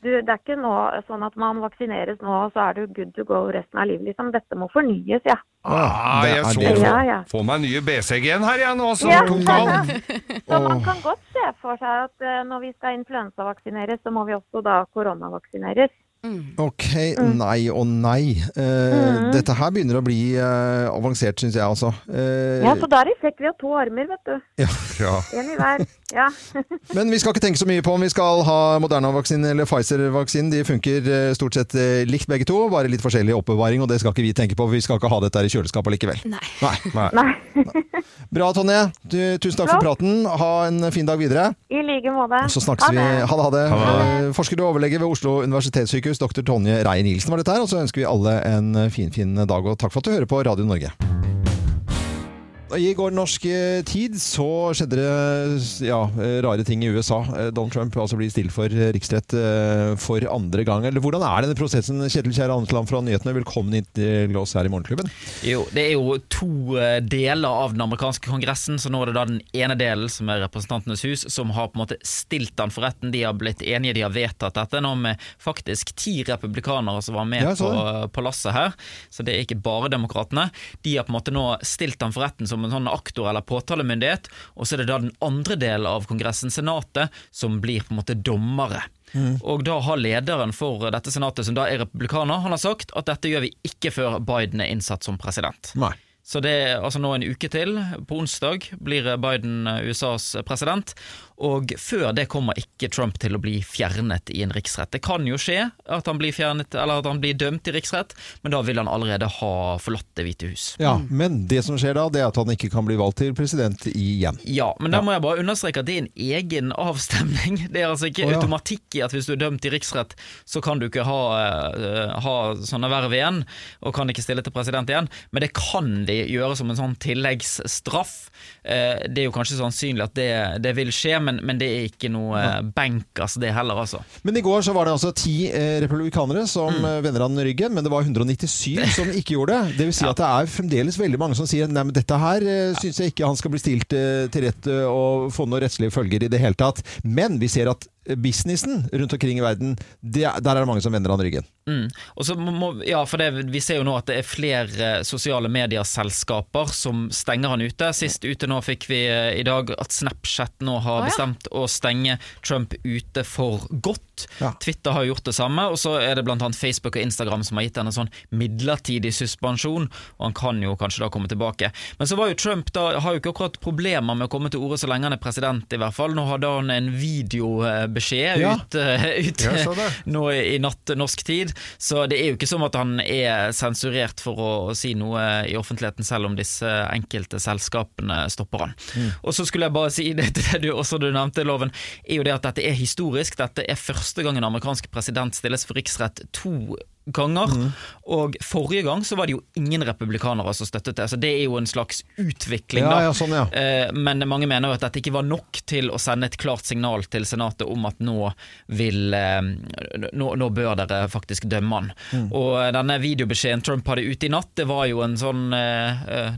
Du, det er ikke nå, sånn at man vaksineres nå, og så er du good to go resten av livet. Liksom. Dette må fornyes, ja. Ah, jeg så det. få, Ja, ja. få meg nye BCG en her, jeg nå, som Ja. tok av. <laughs> Så man kan godt se for seg at eh, når vi skal influensavaksineres, så må vi også da koronavaksineres. Ok, nei og nei. Eh, Mm. Dette her begynner å bli eh, avansert, syns jeg altså. Eh, Ja, så der er det flekk. Vi har to armer, vet du. ja. <laughs> En i hver. Ja. <laughs> Men vi skal ikke tenke så mye på om vi skal ha Moderna-vaksinen eller Pfizer-vaksinen. De funker eh, stort sett eh, likt begge to, bare litt forskjellig oppbevaring, og det skal ikke vi tenke på. for Vi skal ikke ha dette her i kjøleskapet likevel. <laughs> Nei. Nei. Bra, Tonje. Du, tusen takk for praten. Ha en fin dag videre. I like måte. Så snakkes vi. Ha det, ha det. Eh, Forsker og overlege ved Oslo universitetssykehus, dr. Tonje Reier Nilsen var dette her. Og så ønsker vi alle en finfin fin dag, og takk for at du hører på Radio Norge. I går norsk eh, tid så skjedde det ja, eh, rare ting i USA. Eh, Donald Trump altså blir stilt for eh, riksrett eh, for andre gang. Eller Hvordan er denne prosessen? Kjetil Kjære Andersland fra Nyhetene, velkommen hit til oss her i Morgenklubben. Jo, det er jo to eh, deler av den amerikanske kongressen, så nå er det da den ene delen, som er Representantenes hus, som har på en måte stilt den for retten. De har blitt enige, de har vedtatt dette. Nå med faktisk ti republikanere som var med Ja, på, på lasset her, så det er ikke bare demokratene. De har på en måte nå stilt den for retten som en sånn aktor eller påtalemyndighet, og så er det da den andre delen av kongressen, senatet, som blir på en måte dommere. Og da har lederen for dette senatet, som da er republikaner, han har sagt at dette gjør vi ikke før Biden er innsatt som president. Nei. Så det er altså nå en uke til. På onsdag blir Biden eh, USAs president. Og før det kommer ikke Trump til å bli fjernet i en riksrett. Det kan jo skje at han blir fjernet, eller at han blir dømt i riksrett, men da vil han allerede ha forlatt Det hvite hus. Ja, Men det som skjer da, det er at han ikke kan bli valgt til president igjen. Ja, men da må jeg bare understreke at det er en egen avstemning. <laughs> Det er altså ikke ja. automatikk i at hvis du er dømt i riksrett, så kan du ikke ha, eh, ha sånne verv igjen, og kan ikke stille til president igjen. Men det kan de gjøre som en sånn tilleggsstraff. Eh, Det er jo kanskje sannsynlig at det, det vil skje, men, men det er ikke noe eh, bankers det heller, altså. Men i går så var det altså ti eh, republikanere som Mm. eh, vender han ryggen, men det var 197 som <laughs> ikke gjorde det. Det vil si at det er fremdeles veldig mange som sier nei, men dette her eh, syns jeg ikke han skal bli stilt til rett og få noen rettslige følger i det hele tatt. Men vi ser at businessen rundt omkring i verden, det, der er det mange som vender han ryggen. Mm. Og så må, må- ja, for det, Vi ser jo nå at det er flere eh, sosiale medieselskaper som stenger han ute. Sist ute nå fikk vi eh, i dag at Snapchat nå har bestemt å stenge Trump ute for godt. Ja. Twitter har gjort det samme, og så er det annet Facebook og Instagram som har gitt henne en sånn midlertidig suspensjon, og han kan jo kanskje da komme tilbake. Men så var jo Trump da, har jo ikke akkurat problemer med å komme til orde så lenge han er president, i hvert fall. Nå hadde han en videobeskjed Ja. ut, eh, <laughs> ut <laughs> nå i natt norsk tid. Så det er jo ikke som at han er sensurert for å, å si noe i offentligheten, selv om disse enkelte selskapene stopper han. Mm. Og så skulle jeg bare si det til det du også du nevnte, Loven, er jo det at dette er historisk. Dette er første gang en amerikansk president stilles for riksrett to ganger. Mm. Og forrige gang så var det jo ingen republikanere som støttet det. Så det er jo en slags utvikling, Ja, da. ja, sånn, ja. Eh, Men mange mener jo at dette ikke var nok til å sende et klart signal til Senatet om at nå vil eh, Nå, nå bør dere faktisk dømme han. Mm. Og denne videobeskjeden Trump hadde ute i natt, det var jo en sånn eh,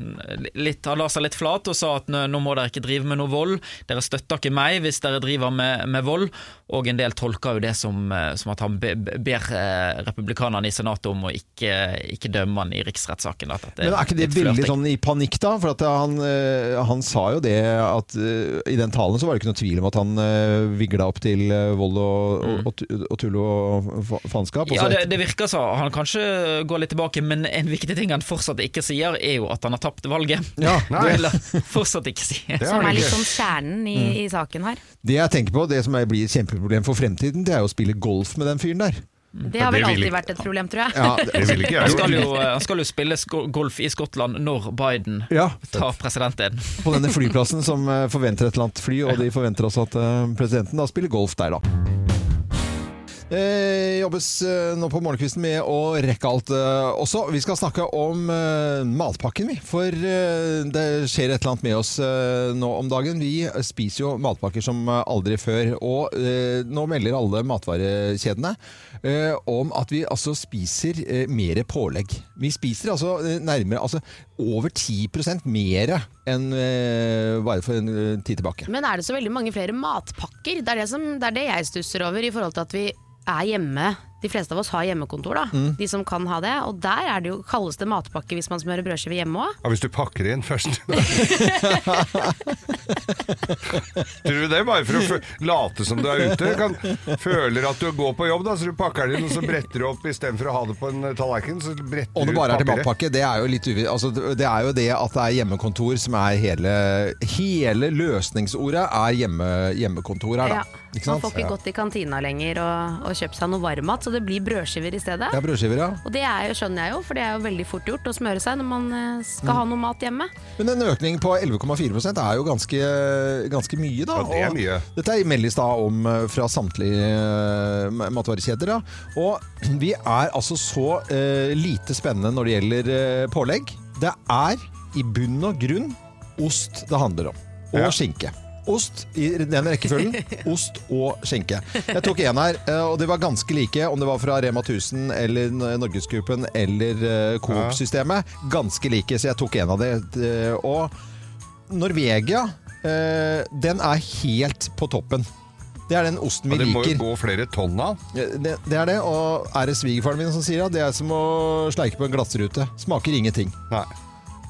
litt, Han la seg litt flat og sa at nå må dere ikke drive med noe vold. Dere støtter ikke meg hvis dere driver med, med vold. Og en del tolker jo det som, som at han be, be- ber eh, republikanerne i Senatet om å ikke, ikke dømme han i riksrettssaken. Men er ikke det veldig sånn i panikk, da? For at han, eh, han sa jo det at eh, i den talen så var det ikke noe tvil om at han uh, vigla opp til eh, vold og, mm. og, og tull og fa- faenskap. Ja, det, det virker så. Han kanskje går litt tilbake, men en viktig ting han fortsatt ikke sier, er jo at han har tapt valget. Ja, <laughs> han fortsatt ikke si. Som er litt sånn kjernen i, i saken her. Det jeg tenker på, det som er- blir et kjempeproblem for fremtiden, det er jo å spille golf med den fyren der. Det har vel alltid vært et problem, tror jeg. Ja, det- det ikke jeg Han skal, jo, han skal jo spille golf i Skottland når Biden Ja. tar presidenten. På denne flyplassen som eh, forventer et eller annet fly, og de forventer også at eh, presidenten da spiller golf der, da. Eh, jobbes eh, nå på morgenkvisten med å rekke alt eh, også. Vi skal snakke om eh, matpakken, vi. For eh, det skjer et eller annet med oss eh, nå om dagen. Vi spiser jo matpakker som aldri før. Og nå melder alle matvarekjedene om at vi altså spiser mer pålegg. Vi spiser altså nærmere altså over 10% mer enn eh, bare for en eh, tid tilbake. Men er det så veldig mange flere matpakker? Det er det, som, det er det jeg stusser over, i forhold til at vi er hjemme de fleste av oss har hjemmekontor, da. Mm. De som kan ha det. Og der er det jo, kalles det matpakke hvis man smører brødskive hjemme òg. Ja, hvis du pakker inn først. <laughs> Tror du det er bare for å late som du er ute? Kan, føler at du går på jobb, da, så du pakker det inn, og så bretter du opp istedenfor å ha det på en tallerken. Så bretter Om det bare er til matpakke, det er jo litt uvi... Altså, det er jo det at det er hjemmekontor som er hele Hele løsningsordet er hjemme, hjemmekontor her, da. Ja. Ikke Man får ikke gått i kantina lenger og, og kjøpt seg noe varmmat, så det blir brødskiver i stedet. Ja, brødskiver, ja. Og det er jo, skjønner jeg jo, for det er jo veldig fort gjort å smøre seg når man eh, skal Mm. ha noe mat hjemme. Men en økning på 11,4 er jo ganske, ganske mye, da. Ja, det er Og mye. Dette er meldes da om eh, fra samtlige eh, matvarekjeder. Da. Og vi er altså så uh, lite spennende når det gjelder uh, pålegg. Det er i bunn og grunn ost det handler om. Og Ja. skinke. Ost i den rekkefølgen. <laughs> Ost og skinke. Jeg tok en her, eh, og det var ganske like om det var fra Rema 1000 eller Norgesgruppen eller eh, Coop-systemet. Ganske like, så jeg tok en av det. Eh, Og Norvegia, den er helt på toppen. Det er den osten vi Ja, det må jo gå flere tonn av. Det, det er det, og er det svigerfaren min som sier det? Det er som å sleike på en glassrute. Smaker ingenting. Nei.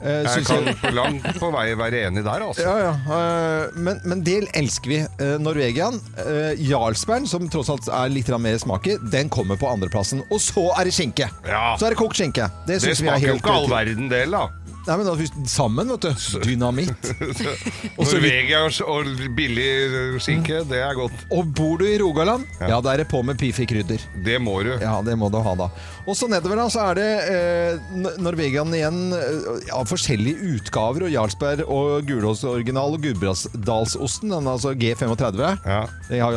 Eh, Jeg kan jeg- langt på vei være enig der, altså. Ja, ja. eh, Men, men det elsker vi. Eh, Norvegian. Jarlsberg, som tross alt er litt mer smak i, den kommer på andreplassen. Og så er det skinke! Ja. Så er det kokt skinke. Det, Det er smaker jo ikke all verden del, da. Nei, men da, Sammen, vet du. Dynamitt. <laughs> Norvegia og, billig skinke, det er godt. Og bor du i Rogaland, ja, da er det på med Pifi krydder. Det må du. Ja, det må du ha da. Og så nedover da, så er det eh, Norvegian igjen eh, av forskjellige utgaver, og Jarlsberg og Gulås original og Gudbrandsdalsosten, den altså G35. Ja.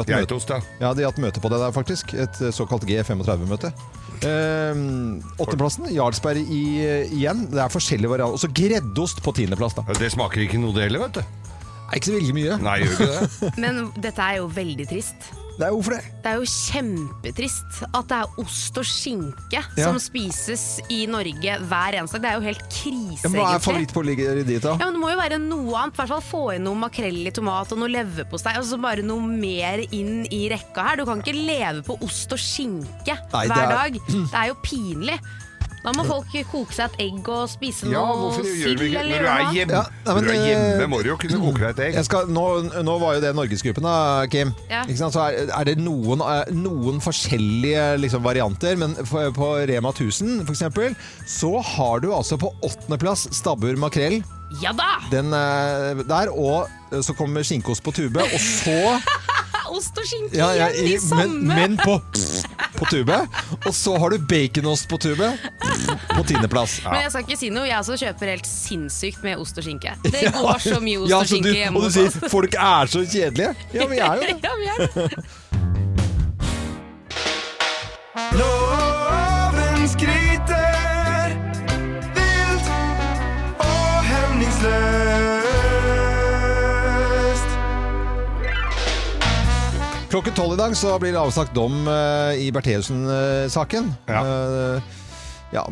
Geitost, ja. Ja, de har hatt møte på det der faktisk. Et eh, såkalt G35-møte. Eh, Åttendeplassen, Jarlsberg i, igjen. Det er forskjellige varianter. Og så greddost på tiendeplass, da. Det smaker ikke noe det heller, vet du. Er ikke så veldig mye. Nei, gjør ikke det. <laughs> Men dette er jo veldig trist. Det er hvorfor det? Det er jo kjempetrist at det er ost og skinke Ja. som spises i Norge hver eneste dag. Det er jo helt krise, Hva er egentlig. favorittpålegget ditt, da? Ja, men Det må jo være noe annet. I hvert fall Få inn noe makrell i tomat og noe leverpostei. Og så bare noe mer inn i rekka her. Du kan ikke leve på ost og skinke Nei, hver er- dag. Det er jo pinlig. Da må folk koke seg et egg og spise Ja, noe hvorfor gjør sild vi ikke eller Når du er hjemme, Ja, nei, men, når du er hjemme må du jo kunne koke deg et egg. Jeg skal, nå, nå var jo det Norgesgruppen, da, Kim. Ja. Ikke sant? Så er, er det noen, eh, noen forskjellige liksom, varianter, men for, på Rema 1000 for eksempel, så har du altså på åttendeplass stabbur makrell. Ja da! Den eh, der, og eh, så kommer skinkeost på tube, og så <laughs> Ost og skinke ja, ja, igjen, de samme! men på, på tube. Og så har du baconost på tube på tiendeplass. Men jeg skal ikke si noe, jeg også kjøper helt sinnssykt med ost og skinke. Det går så mye ost Ja, og så skinke du, hjemme Og du sier folk er så kjedelige. Ja, vi er jo <laughs> det. ja, vi er det. Klokken tolv i dag så blir det avsagt dom eh, i Bertheussen-saken. Ja. ja,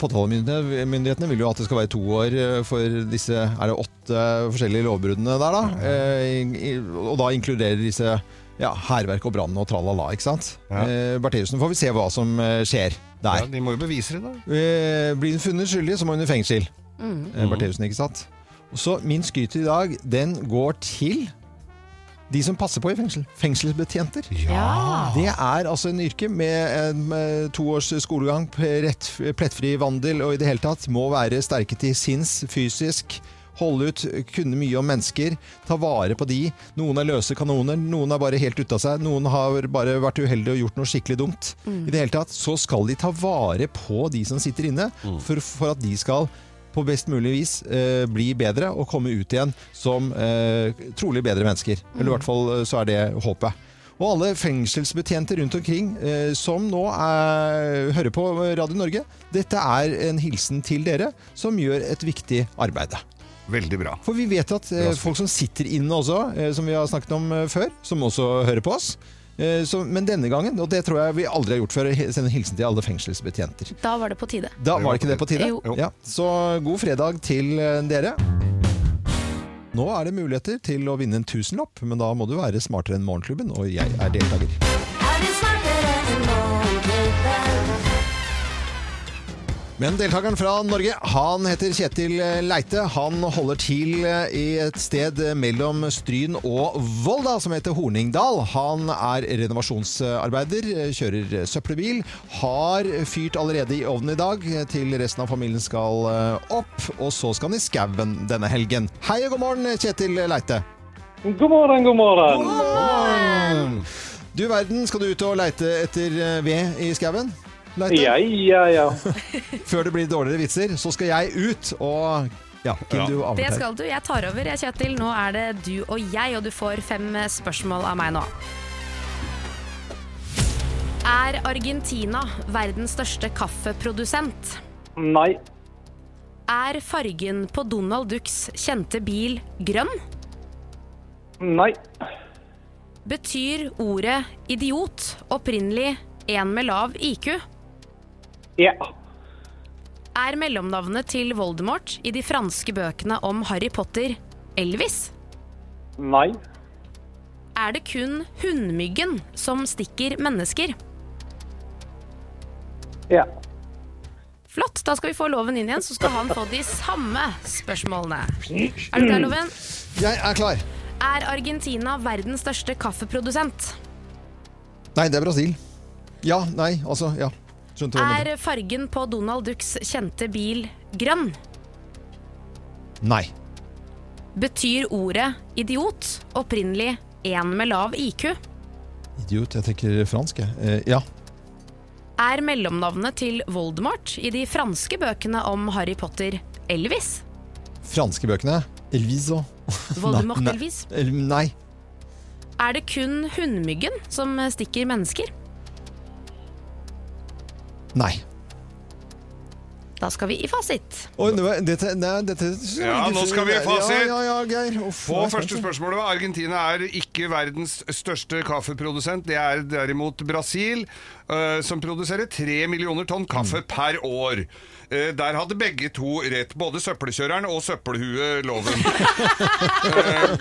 Påtalemyndighetene vil jo at det skal være to år eh, for disse er det åtte forskjellige lovbruddene der, da. Eh, i- i- og da inkluderer disse ja, hærverk og brann og tralala, ikke sant. Ja. Eh, Bertheussen får vi se hva som eh, skjer der. Ja, de må jo bevise det, da. Eh, blir hun funnet skyldig, så må hun i fengsel. Mm. Eh, Bertheussen, ikke sant? Og så min skryt i dag, den går til de som passer på i fengsel. Fengselsbetjenter. Ja. Det er altså en yrke med, med to års skolegang, rett, plettfri vandel og i det hele tatt må være sterke til sinns, fysisk. Holde ut, kunne mye om mennesker, ta vare på de. Noen er løse kanoner, noen er bare helt ute av seg, noen har bare vært uheldige og gjort noe skikkelig dumt. Mm. I det hele tatt så skal de ta vare på de som sitter inne, for, for at de skal på best mulig vis eh, bli bedre og komme ut igjen som eh, trolig bedre mennesker. Eller i hvert fall eh, så er det håpet. Og alle fengselsbetjenter rundt omkring eh, som nå er, hører på Radio Norge, dette er en hilsen til dere som gjør et viktig arbeid. Veldig bra. For vi vet at eh, folk som sitter inne også, eh, som vi har snakket om før, som også hører på oss. Eh, så, men denne gangen, og det tror jeg vi aldri har gjort før, sende hilsen til alle fengselsbetjenter. Da var det på tide. Da var det ikke det på tide? Jo. Ja, så god fredag til eh, dere. Nå er det muligheter til å vinne en tusenlapp, men da må du være smartere enn Morgenklubben, og jeg er deltaker. Er Men deltakeren fra Norge, han heter Kjetil Leite. Han holder til i et sted mellom Stryn og Volda, som heter Horningdal. Han er renovasjonsarbeider, kjører søppelbil, har fyrt allerede i ovnen i dag til resten av familien skal opp, og så skal han i skauen denne helgen. Hei og god morgen, Kjetil Leite. God morgen, god morgen. God morgen. Du verden, skal du ut og leite etter eh, ved i skauen? Leite? Ja, ja, ja. <laughs> Før det blir dårligere vitser, så skal jeg ut og Ja, ja. du Det skal du. Jeg tar over, jeg, Kjetil. Nå er det du og jeg, og du får fem spørsmål av meg nå. Er Argentina verdens største kaffeprodusent? Nei. Er fargen på Donald Ducks kjente bil grønn? Nei. Betyr ordet idiot opprinnelig en med lav IQ? Ja. Er mellomnavnet til Voldemort i de franske bøkene om Harry Potter Elvis? Nei. Er det kun hundmyggen som stikker mennesker? Ja. Flott, da skal vi få Loven inn igjen, så skal han få de samme spørsmålene. Er du klar, Loven? Jeg er klar. Er Argentina verdens største kaffeprodusent? Nei, det er Brasil. Ja, nei, altså, ja. Er fargen på Donald Ducks kjente bil grønn? Nei. Betyr ordet idiot opprinnelig en med lav IQ? Idiot, jeg tenker fransk, jeg. Eh, ja. Er mellomnavnet til Voldemort i de franske bøkene om Harry Potter Elvis? Franske bøkene. Elviso. <laughs> Voldemort Nei, nei. Elvis? Nei. Er det kun hundmyggen som stikker mennesker? Nei. Da skal vi i fasit. Oi, det var- dette, nei, dette Ja, nå skal vi i fasit. Ja, ja, ja, Geir. Uff, På første spørsmål spørsmålet Argentina er ikke verdens største kaffeprodusent. Det er derimot Brasil, eh, som produserer tre millioner tonn kaffe Mm. per år. Eh, der hadde begge to rett, både søppelkjøreren og søppelhue Loven Eh,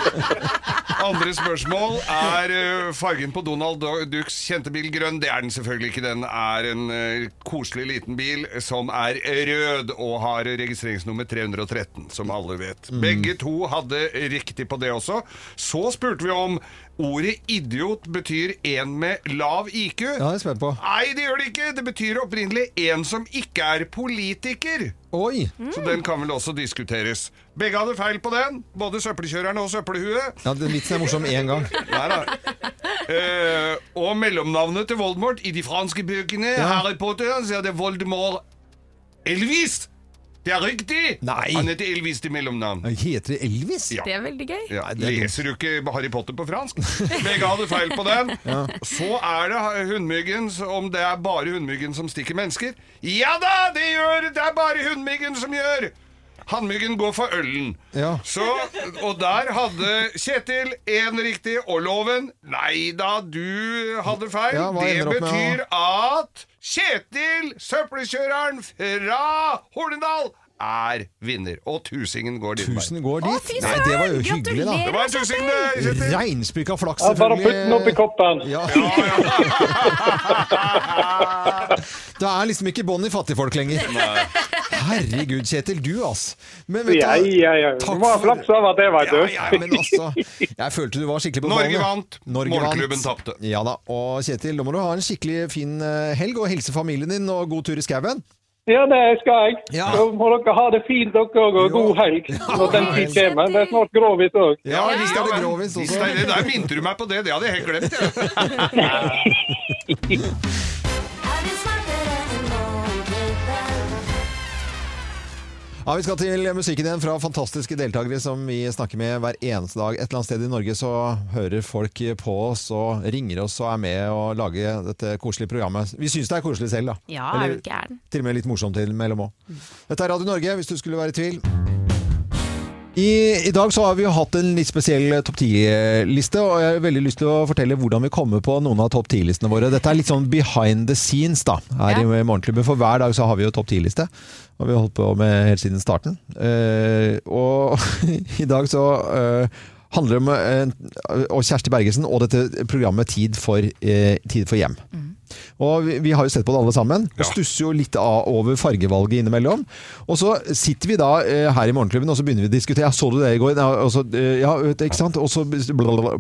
andre spørsmål er eh, fargen på Donald Ducks kjente bil grønn. Det er den selvfølgelig ikke. Den er en eh, koselig liten bil som er rød og har registreringsnummer 313, som alle vet. Begge to hadde riktig på det også. Så spurte vi om ordet idiot betyr en med lav IQ. Ja, det er spent på. Nei, det gjør det ikke. Det betyr opprinnelig en som ikke er politiker. Oi. Så den kan vel også diskuteres. Begge hadde feil på den. Både søppelkjøreren og søppelhuet. Ja, den vitsen er morsom én gang. Nei da. Eh, og mellomnavnet til Voldemort i de franske bøkene Ja. Harry Potter, så er det Voldemort Elvis. Det er riktig! Nei. Han heter Elvis til mellomnavn. Han Heter Elvis? Ja. Det er veldig gøy. Ja, er leser du ikke Harry Potter på fransk? Begge hadde feil på den. <laughs> Så er det hundmyggen, om det er bare hundmyggen som stikker mennesker. Ja da, det gjør det! er bare hundmyggen som gjør! Hannmyggen går for ølen. Ja. Så, og der hadde Kjetil én riktig, og Loven Nei da, du hadde feil. Ja, det betyr at Kjetil, søppelkjøreren fra Hornindal, er vinner. Og tusingen går din vei. Går dit. Å, Nei, det var jo hyggelig, da. Det var en tusing, det, Kjetil. Reinspikka flaks, Ja, bare putt den opp i koppen. Ja. <laughs> Det er liksom ikke bånd i fattigfolk lenger. Herregud, Kjetil. Du, ass. Men vet du Ja, ja, ja. Takk for- flaks over det, vet du. Ja, ja, men altså Jeg følte du var skikkelig på ballen. Norge vant. Norge Morgenklubben tapte. Ja da. Og Kjetil, nå må du ha en skikkelig fin eh, helg, og helse familien din, og god tur i skauen. Ja, det skal jeg. Ja. Så må dere ha det fint dere òg, og god helg når den tid kommer. Det er snart grovis òg. Ja, visst er det men grovis hvis også. er Der minte du meg på det. Det hadde jeg helt glemt. Jeg. Er <laughs> Ja, Vi skal til musikken igjen fra fantastiske deltakere som vi snakker med hver eneste dag. Et eller annet sted i Norge så hører folk på oss og ringer oss og er med og lager dette koselige programmet. Vi syns det er koselig selv, da. Ja, er du gæren? til og med litt morsomt innimellom òg. Dette er Radio Norge, hvis du skulle være i tvil. I, I dag så har vi hatt en litt spesiell topp 10-liste, og jeg har veldig lyst til å fortelle hvordan vi kommer på noen av topp 10-listene våre. Dette er litt sånn behind the scenes da, her i Morgenklubben, for hver dag så har vi jo topp 10-liste. Og vi har holdt på med helt siden starten. Uh, og <laughs> i dag så uh, handler det om uh, og Kjersti Bergesen og dette programmet Tid for, eh, Tid for hjem. Og vi, vi har jo sett på det alle sammen, og stusser jo litt av over fargevalget innimellom. Og så sitter vi da eh, her i Morgenklubben, og så begynner vi å diskutere. Ja, så du det i går? Ja, og så, eh, ja ikke sant? Og så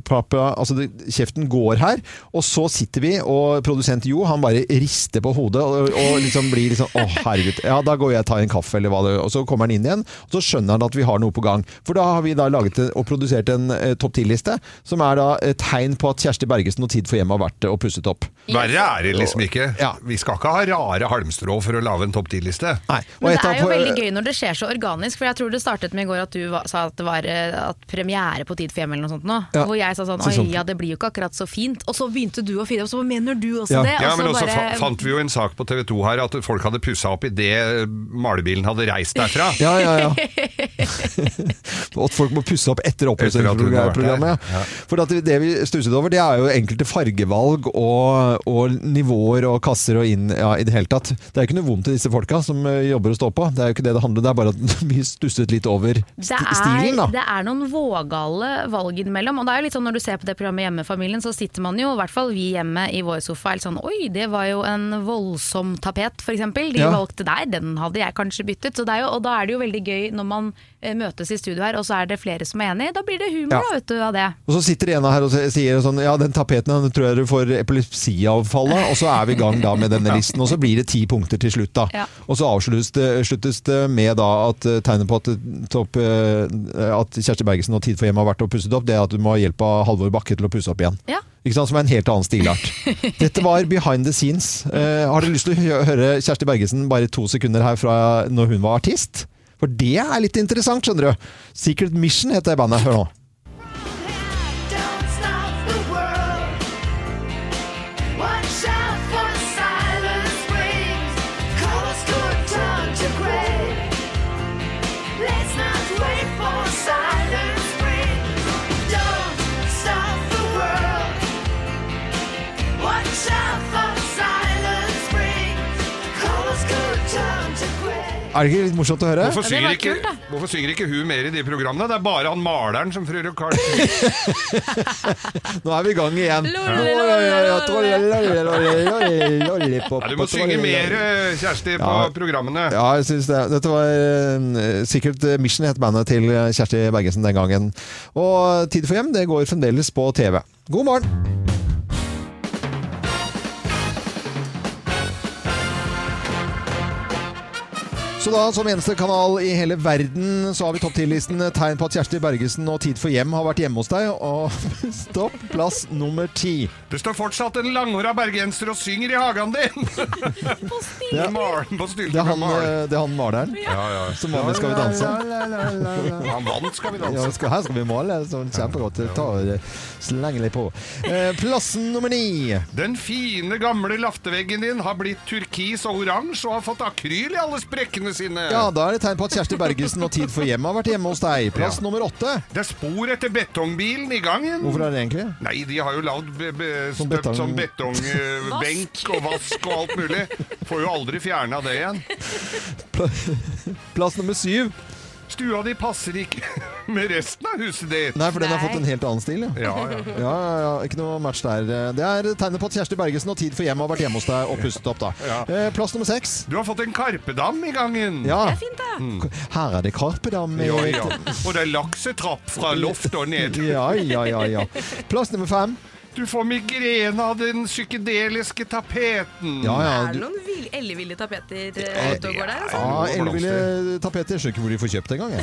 pappa, altså det, Kjeften går her, og så sitter vi, og produsent Jo, han bare rister på hodet og, og liksom blir liksom Å, herregud. Ja, da går jeg og tar en kaffe, eller hva det Og så kommer han inn igjen, og så skjønner han at vi har noe på gang. For da har vi da laget og produsert en eh, topp 10-liste, som er da et tegn på at Kjersti Bergesen og Tid for hjemmet har vært eh, og pusset opp. Verre er det liksom ikke. Vi skal ikke ha rare halmstrå for å lage en topp ti-liste. Men det er jo veldig gøy når det skjer så organisk, for jeg tror det startet med i går at du var, sa at det var eh, at premiere på Tid for hjem eller noe sånt nå. Ja. Hvor jeg sa sånn oi ja, det blir jo ikke akkurat så fint. Og så begynte du å finne opp, så mener du også Ja, det? ja Og men også bare- fa fant vi jo en sak på TV 2 her at folk hadde pussa opp idet malebilen hadde reist derfra. Ja, ja, ja. <laughs> At folk må pusse opp etter oppussingsprogrammet. Ja. Ja. For at det vi stusset over, det er jo enkelte fargevalg og, og nivåer og kasser og inn ja, i det hele tatt. Det er ikke noe vondt i disse folka som eh, jobber og står på. Det er jo ikke det det handler om. Det er bare at <laughs> vi stusset litt over st er, stilen, da. det er noen vågale valg innimellom. Og det er jo litt sånn Når du ser på det programmet Hjemmefamilien, så sitter man jo, i hvert fall vi hjemme i vår sofa, helt sånn Oi, det var jo en voldsom tapet, f.eks. De Ja. valgte der, den hadde jeg kanskje byttet. Er jo, og da er det jo veldig gøy når man eh, møtes i studio her, og så er det flere som er enig. Da blir det humor, Ja. da, vet du, av det. Og så sitter en her og sier sånn Ja, den tapeten den tror jeg du får epilepsiavfall av. Og så er vi i gang da med denne <laughs> listen. Og så blir det ti punkter til slutt, da. Ja. Og så avsluttes det, det med da at eh, tegnet på at, topp, eh, at Kjersti Bergesen og Tid for hjem har vært og pusset opp, det er at du må ha hjelp av Halvor Bakke til å pusse opp igjen. Ja. Ikke sant? Som er en helt annen stilart. <laughs> Dette var behind the scenes. Eh, har dere lyst til å høre Kjersti Bergesen bare to sekunder her fra når hun var artist? For det er litt interessant, skjønner du. Secret Mission heter bandet. Hør nå. Er det ikke litt morsomt å høre? Hvorfor synger, ikke, hvorfor synger ikke hun mer i de programmene? Det er bare han maleren som frører og kar. Nå er vi i gang igjen. Ja, du må synge mer, eh, Kjersti, på Ja. programmene. Ja, jeg synes det. Dette var eh, sikkert Mission het bandet til Kjersti Bergesen den gangen. Og Tid for hjem det går fremdeles på TV. God morgen! Så da, som eneste kanal i hele verden, så har vi topp 10-listen tegn på at Kjersti Bergesen og Tid for hjem har vært hjemme hos deg. Og <laughs> stopp, plass nummer ti. Det står fortsatt en langhåra bergenser og synger i hagen din! Det er- Maren på Det er han, eh, det er han maleren Ja, ja. som var med Skal vi danse. Han vant Skal vi danse. Ja, skal, her skal vi male. Sånn kjempegodt. Ta og eh, Slenge litt på. Eh, plassen nummer ni. Den fine, gamle lafteveggen din har blitt turkis og oransje og har fått akryl i alle sprekkene sine. Ja, da er det tegn på at Kjersti Bergesen og Tid for hjem har vært hjemme hos deg. Plass Ja. nummer åtte. Det er spor etter betongbilen i gangen. Hvorfor er det egentlig? Nei, de har jo lagd be be støpt betong- sånn betongbenk og vask og alt mulig. Får jo aldri fjerna det igjen. <laughs> Plass nummer syv. Stua di passer ikke <laughs> med resten av huset ditt. Nei, for den har fått en helt annen stil. Ja. Ja, ja. Ja, ja, ikke noe match der. Det er tegnet på at Kjersti Bergesen og Tid for hjem har vært hjemme hos deg og pustet opp. da. Ja. Eh, Plass nummer seks. Du har fått en karpedam i gangen. Ja. Det er fint, da. Mm. Her er det karpedam. Ja, ja. Og det er laksetrapp fra loftet og ned. Ja, ja, ja, ja. Plass nummer fem. Du får migrene av den psykedeliske tapeten. Ja, ja, Er du- det noen vill- elleville tapeter eh, ute og går der? Altså? Ja, elleville tapeter. Jeg skjønner ikke hvor de får kjøpt engang.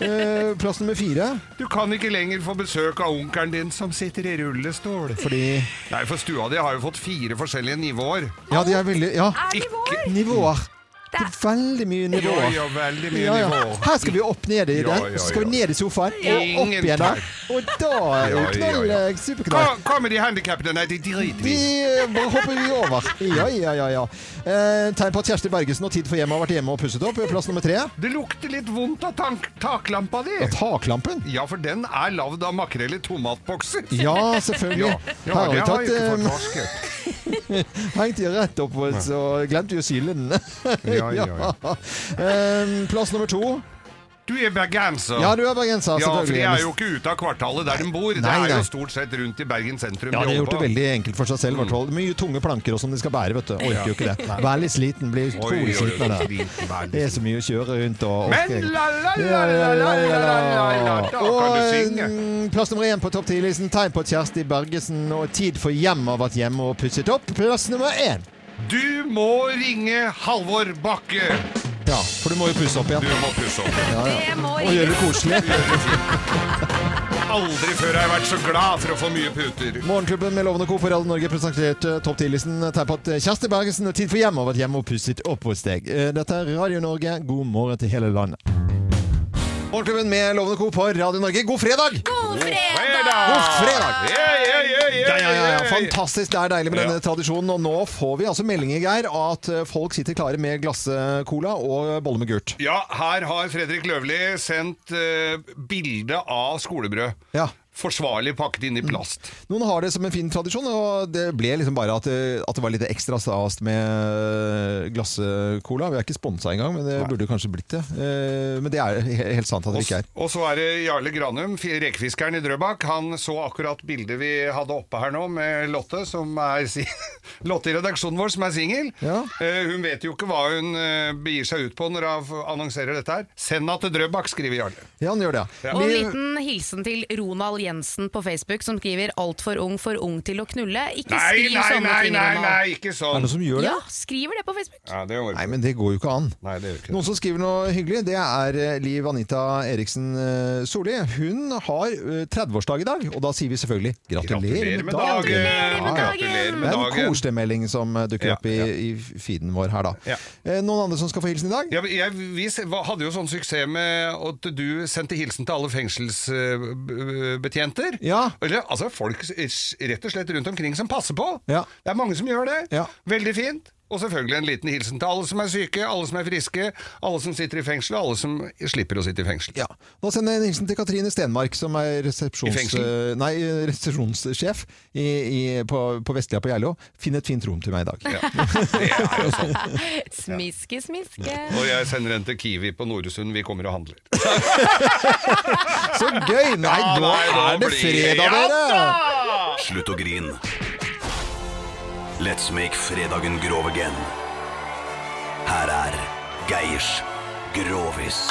Eh, Plass nummer fire. Du kan ikke lenger få besøk av onkelen din som sitter i rullestol. Fordi Nei, for stua di har jo fått fire forskjellige nivåer. Ja, de er veldig Ja. Ikke Nivåer. Det er veldig mye nivåer. Ja, ja, veldig mye Ja, ja. nivåer. Her skal vi opp ned i den, så skal vi ned i sofaen, og opp igjen der. Og da er det Ja, ja, knall, ja. eh, superknall. Hva, hva med de handikappede? Nei, de driter vi De i. eh, bare hopper vi over. Ja, ja, ja. ja. Eh, tegn på at Kjersti Bergesen og Tid for hjem har vært hjemme og pusset opp. Plass nummer tre. Det lukter litt vondt av tank taklampa di. Ja, taklampen. Ja, for den er lagd av makrell i tomatbokser. Ja, selvfølgelig. Ja, har det har tatt, jeg ikke eh, fått vasket. <laughs> Hengt de rett opp, så glemte vi å syle den. Ja, ja, ja. Eh, plass nummer to. Du er bergenser. Ja, du er bergenser, Ja, for de er jo ikke ute av kvartalet der de bor. det er nei. jo stort sett rundt i Bergen sentrum. Ja, de har gjort det veldig enkelt for seg selv. Mm. Mye tunge planker og som de skal bære, vet du. Orker jo ikke det. Vær litt sliten, blir Oi, utrolig oi, oi, sliten av det. Det er så mye å kjøre rundt og Men la, la, la, Ja, la, la, la, da Og kan du synge. mm, plass nummer én på topp 10-listen. Tegn på Kjersti Bergesen og Tid for hjem har vært hjemme og pusset opp. Plass nummer én. Du må ringe Halvor Bakke. Ja, for du må jo pusse opp igjen. Du må pusse opp. Ja, ja. Og <laughs> gjøre det koselig. Aldri før har jeg vært så glad for å få mye puter. Morgenklubben med Lovende Co. for Radio Norge presenterte topp 10-listen. Tegn Kjersti Bergesen og Tid for hjem har vært hjemme og pusset opp hos deg. Eh, Dette er Radio Norge. God morgen til hele landet. Morgenklubben med Lovende Co. på Radio Norge. God fredag! God fredag! God fredag! Ja, ja, ja. Fantastisk. Det er deilig med denne tradisjonen. Og nå får vi altså meldinger, Geir, at eh, folk sitter klare med glasscola og bolle med gult. Ja, her har Fredrik Løvli sendt uh, bilde av skolebrød. Ja. Forsvarlig pakket inn i plast. Noen har det som en fin tradisjon, og det ble liksom bare at det, at det var litt ekstra stas med eh, glasscola. Vi er ikke sponsa engang, men det burde kanskje blitt det. Eh, Men det er helt sant at det ikke er. Og så er det Jarle Granum, fi- rekefiskeren i Drøbak. Han så akkurat bildet vi hadde oppe her nå med Lotte, som er si <laughs> Lotte i redaksjonen vår, som er singel. Eh, hun vet jo ikke hva hun eh, begir seg ut på når hun annonserer dette her. Send henne til Drøbak, skriver Jarle. Ja, han gjør det. Ja. Og en liten hilsen til Ronald Jensen på Facebook, som skriver 'altfor ung for ung til å knulle'. Ikke Nei, skriv nei, sånne nei, ting, nei, nei, nei, ikke sånn. Er det noen som gjør det? Ja, skriver det på Facebook. Ja, det Nei, men det går jo ikke an. Nei, det gjør ikke. Noen som skriver noe hyggelig, det er eh, Liv Anita Eriksen eh, Solli. Hun har eh, 30-årsdag i dag, og da sier vi selvfølgelig gratulerer, Gratulerer med dagen! Ja, ja. Gratulerer med Det er en dagen! koselig melding som eh, dukker Ja, opp i, i feeden vår her, da. Ja. Eh, Noen andre som skal få hilsen i dag? Ja, jeg, vi hadde jo sånn suksess med at du sendte hilsen til alle fengselsbetjenter. Ja. Eller altså folk rett og slett rundt omkring som passer på. Ja. Det er mange som gjør det. Ja. Veldig fint. Og selvfølgelig en liten hilsen til alle som er syke, alle som er friske, alle som sitter i fengsel, og alle som slipper å sitte i fengsel. Ja. Nå sender jeg en hilsen til Katrine Stenmark, som er resepsjons... I Nei, resepsjonssjef i, i, på, på Vestlia på Geilo. Finn et fint rom til meg i dag. Det er jo sånn. <laughs> Smiske, smiske. Og jeg sender en til Kiwi på Noresund. Vi kommer og handler. <laughs> Så gøy! Nei, Ja, nå nei, er det fredag, dere! Slutt å grin. Let's make fredagen grov again. Her er Geirs Grovis.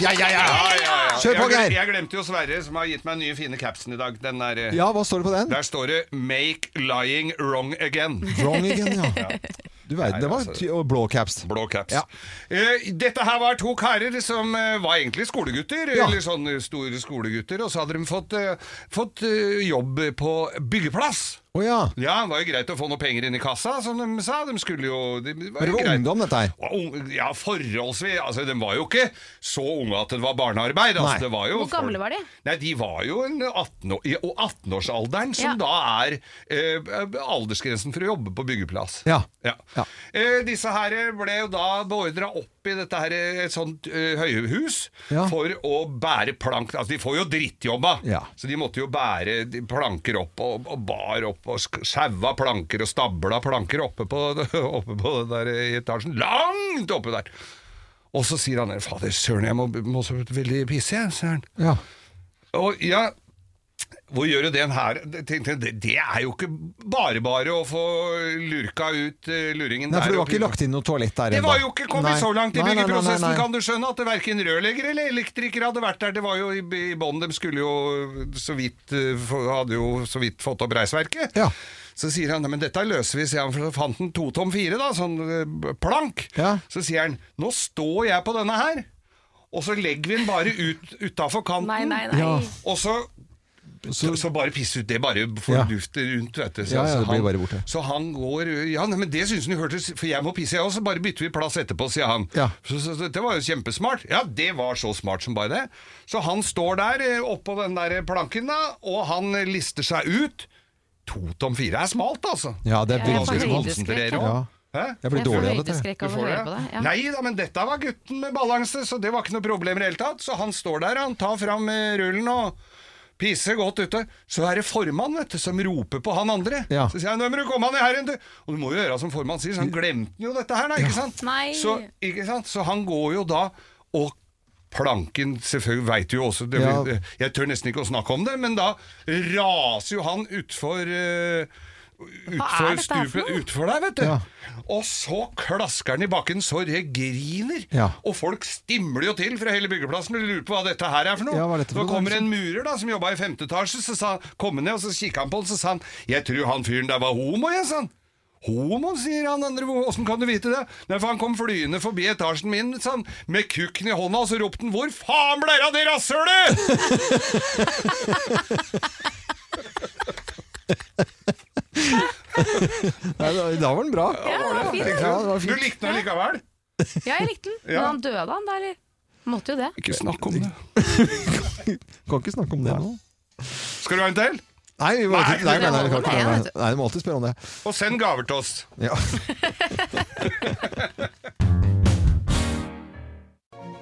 Ja, ja, ja. Kjør på, Geir. Jeg glemte jo Sverre, som har gitt meg den nye fine capsen i dag. Den der, eh, Ja, hva står det på den? Der står det 'Make lying wrong again'. Wrong again, ja. <laughs> Du verden, det var altså. og blå caps. Blå caps. Ja. Eh, dette her var to karer som eh, var egentlig skolegutter. Ja. Eller sånne store skolegutter. Og så hadde de fått, eh, fått jobb på byggeplass. Å ja. Ja, det var jo greit å få noe penger inn i kassa, som de sa. De skulle jo det var Men det var greit. ungdom, dette her. Ja, forholdsvis. Altså, de var jo ikke så unge at det var barnearbeid. Altså, det var jo Hvor gamle var de? Nei, De var jo en 18 år, i- 18-årsalderen, som Ja. da er eh, aldersgrensen for å jobbe på byggeplass. Ja. Ja. Eh, disse her ble jo da beordra opp i dette her, eh, et sånt uh, høyhus Ja. for å bære plank. Altså, de får jo drittjobba, Ja. så de måtte jo bære planker opp og, og bar opp og saua planker og stabla planker oppe på, <laughs> oppe på der i etasjen. Langt oppe der! Og så sier han Fader søren, jeg må, må så veldig pisse, jeg, sier han. Ja. Og ja, hvor gjør du den her? Tenkte Det, det er jo ikke bare bare å få lurka ut eh, luringen Nei, for der det var oppe. ikke lagt inn noe toalett der Det var jo ikke kommet Nei. så langt i byggeprosessen, nei, kan du skjønne, at det verken rørlegger eller elektriker hadde vært der. Det var jo i, i bånn, de skulle jo så vidt eh, Hadde jo så vidt fått opp reisverket. Ja. Så sier han, men dette løser vi, sier han, for så fant han to tom fire, da, sånn eh, plank. Ja. Så sier han, nå står jeg på denne her, og så legger vi den bare ut utafor kanten. Nei, nei, nei. Ja. Og så så, så bare piss ut det, bare får Ja. luft rundt, vet du. Så, Ja, ja, det blir han, bare borte. Så han går Ja, nei, men det syns han jo hørtes For jeg må pisse, jeg også, så bare bytter vi plass etterpå, sier han. Ja. Så, så, så det var jo kjempesmart. Ja, det var så smart som bare det. Så han står der eh, oppå den der planken, da, og han lister seg ut. To tom fire er smalt, altså. Ja, det er veldig smalt. Hæ? Jeg blir dårlig av dette. Du får det. det. Ja. Nei da, men dette var gutten med balanse, så det var ikke noe problem i det hele tatt. Så han står der, han tar fram eh, rullen og pisse godt ute, så er det formann vet du, som roper på han andre. Ja. Så sier han 'nå må du komme han her igjen', du. Og du må jo gjøre som formann sier, så han glemte jo dette her, da, ikke sant? Nei. Så, ikke sant? så han går jo da og Planken selvfølgelig veit jo også det, Ja. Jeg tør nesten ikke å snakke om det, men da raser jo han utfor uh, Utfor stupet utfor der, vet du. Ja. Og så klasker den i bakken så det griner. Ja. Og folk stimler jo til fra hele byggeplassen og lurer på hva dette her er for noe. Ja, dette for så kommer en murer da som jobba i femte etasje, så sa kom ned og så kikka han på den, så sa han 'Jeg tror han fyren der var homo', jeg, sa han. Homo, sier han andre. Åssen kan du vite det? Nei, for han kom flyende forbi etasjen min sånn, med kukken i hånda, og så ropte han 'Hvor faen ble det av det rasshølet?' <laughs> <laughs> Nei, da, da var den bra. Ja, det var fint. Ja, det var Du fint. likte den likevel? Ja, jeg likte den. Men Ja. han døde han da, eller? Måtte jo det. Ikke snakk om det. <laughs> Kan ikke snakke om det nå. Skal du ha en til? Nei, vi må Nei, alltid, nei, nei, nei, vi kan ikke- holder nei, nei, må alltid spørre om det. Og send gaver til oss. Ja. <laughs> <laughs>